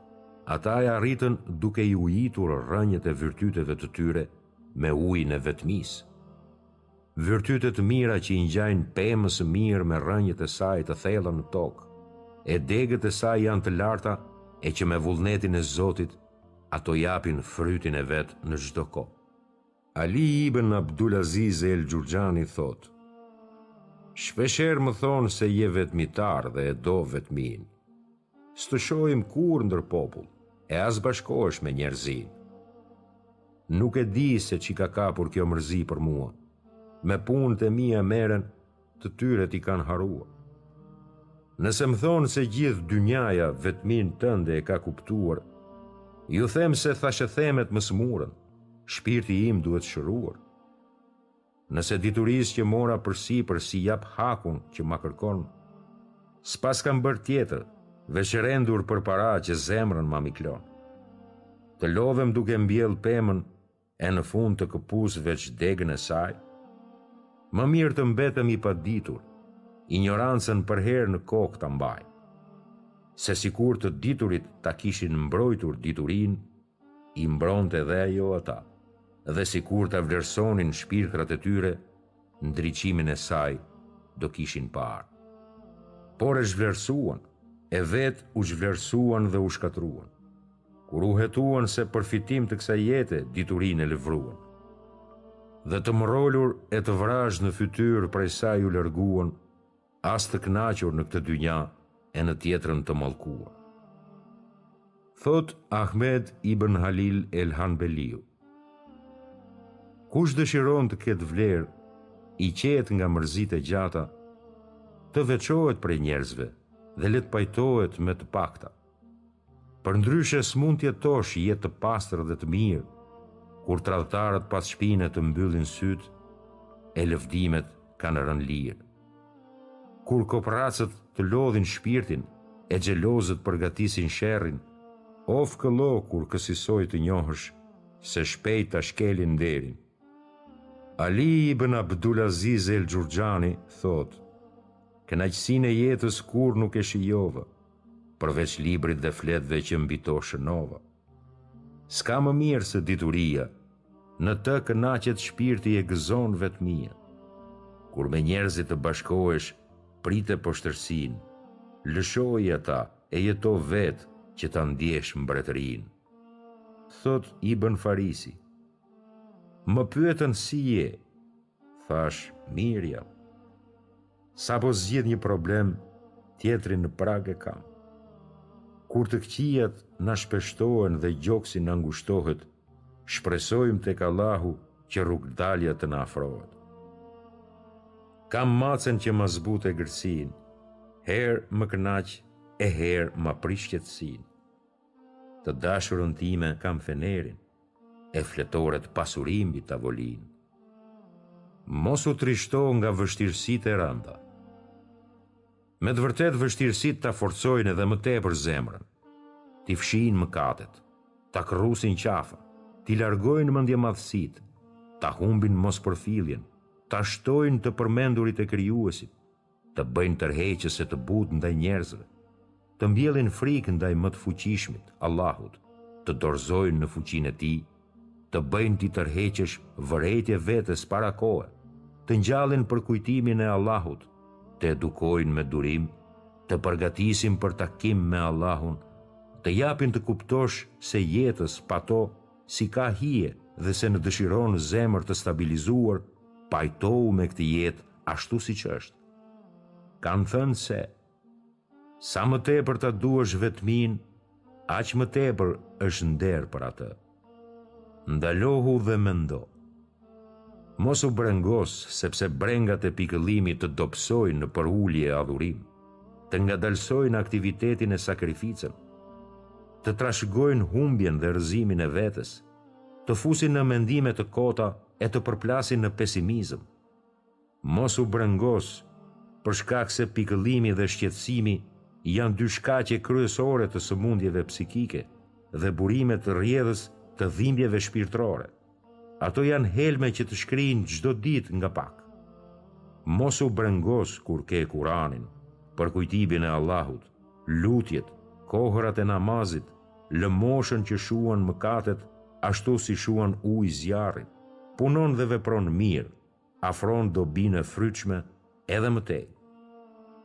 ata e arritën duke i ujitur rrënjët e virtyteve të tyre me ujin e vetmisë. Virtyte të mira që i ngjajnë pemës së mirë me rrënjët e saj të thella në tokë, e degët e saj janë të larta e që me vullnetin e Zotit ato japin frytin e vet në çdo kohë. Ali ibn Abdul Aziz El Xhurxhani thotë, Shpeshherë më thonë se je vetmitar dhe e do vetminë. S'të shohim kurrë ndër popull, e as bashkohesh me njerëzinë. Nuk e di se ç'i ka kapur kjo mërzi për mua. Me punët e mia merren, të tyret i kanë harruar. Nëse më thonë se gjithë dynjaja vetminë tënde e ka kuptuar, ju them se thashethemet më sëmurën, shpirti im duhet shëruar. Nëse diturisë që mora përsipër s'i jap hakun që ma kërkon, s'paskam bërë tjetër, veç rendur për para që zemrën ma miklon. Të lodhem duke mbjellë pemën e në fund të këpus veç degën e saj? Më mirë të mbetem i paditur, injorancën përherë në kokë ta mbaj, se sikur të diturit ta kishin mbrojtur diturinë, I mbronte dhe ajo ata, dhe sikur ta vlerësonin shpirtrat e tyre, ndriçimin e saj do kishin parë. Por e zhvlerësuan, e vetë u zhvlerësuan dhe u shkatërruan. Kur u hetuan se përfitim të kësaj jete diturinë e lëvruan. Dhe të mrolur e të vrazhë në fytyrë prej saj u larguan As të kënaqur në këtë dynja e në tjetrën të mallkuar. Thotë Ahmed ibn Halil el Hanbeliu. Kush dëshiron të ketë vlerë, i qetë nga mërzitë e gjata, të veçohet prej njerëzve dhe le të pajtohet me të pakta. Përndryshe s'mund të jetosh jetë të pastër dhe të mirë, kur tradhtarët pas shpine të mbyllin sytë e lëvdimet kanë rënë lirë. Kur koprracët të lodhin shpirtin e xhelozët përgatisin sherrin, ofkëllo kur kësisoj të njohësh se shpejt ta shkelin nderin. Ali ibn Abdulaziz el-Xhurxhani thotë, Kënaqësinë e jetës kurrë nuk e shijova. Përveç librit dhe fletëve që mbi to shënova. S'ka më mirë se dituria, Në të kënaqet shpirti e gëzon vetmia. Kur me njerëzit të bashkohesh, prite poshtërsinë, Lëshoji ata e jeto vetë që ta ndjesh mbretërinë. Thotë Ibën Farisi, Më pyetën si je, Thashë, mirë jam. Sapo zgjidh një problem, tjetrin në prag e kam. Kur të këqijat na shpeshtohen dhe gjoksi na ngushtohet, shpresojmë tek Allahu që rrugëdalja të na afrohet. Kam macen që ma zbut egërsinë, herë më kënaq e herë ma prish qetësinë. Të dashurën time kam fenerin, e fletoret pasuri mbi tavolinë. Mos u trishto nga vështirësitë e rënda. Me të vërtetë vështirësitë ta forcojnë edhe më tepër zemrën, t'i fshijnë mëkatet, ta kërrusin qafën, t'i largojnë mendjemadhësitë, ta humbin mospërfilljen, ta shtojnë të përmendurit e Krijuesit, të bëjnë tërheqës e të butë ndaj njerëzve, të mbjellin frikë ndaj më të fuqishmit, Allahut, të dorëzojnë në fuqinë e Tij, të bëjnë t'i tërheqësh vërejtje vetes para kohe, të ngjallin përkujtimin e Allahut, të edukojnë me durim, të përgatisin për takim me Allahun, të japin të kuptosh se jetës pa to s'i ka hije dhe se në dëshiron zemër të stabilizuar, pajtohu me këtë jetë ashtu siç është. Kanë thënë se sa më tepër ta duash vetminë, aq më tepër është nder për atë. Ndalohu dhe mendo. Mos u brengos sepse brengat e pikëllimit të dobësojnë në përulje e adhurim, të ngadalësojnë aktivitetin e sakrificën, të trashëgojnë humbjen dhe rrëzimin e vetes, të fusin në mendime të kota e të përplasin në pesimizëm. Mos u brengos, për shkak se pikëllimi dhe shqetësimi janë dy shkaqe kryesore të sëmundjeve psikike dhe burime të rrjedhës të dhimbjeve shpirtërore. Ato janë helme që të shkrijnë çdo ditë nga pak. Mos u brengos kur ke Kuranin, përkujtimin e Allahut, lutjet, kohërat e namazit, Lëmoshën që shuan mëkatet ashtu si shuan ujë zjarrin. Punon dhe vepron mirë, afron dobinë e frytshme edhe më tej.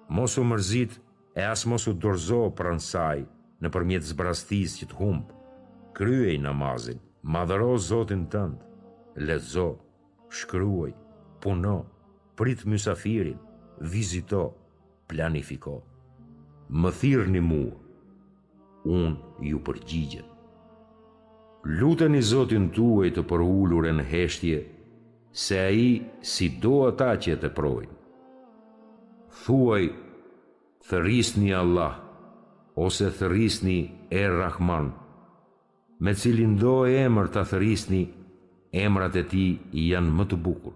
Mos u mërzit e as mos u dorëzo pranë saj nëpërmjet zbrazëtisë që të humb. Kryej namazin, madhëro Zotin tënd, lexo, shkruaj, puno, prit mysafirin, vizito, Planifiko. Më thirrni mua. Unë ju përgjigjem. Luteni Zotin tuaj të përulur e në heshtje, se ai s'i do ata që e teprojnë. Thuaj, thërrisni Allah, ose thërrisni Er Rahman, me cilindo emër ta thërrisni, emrat e tij janë më të bukur.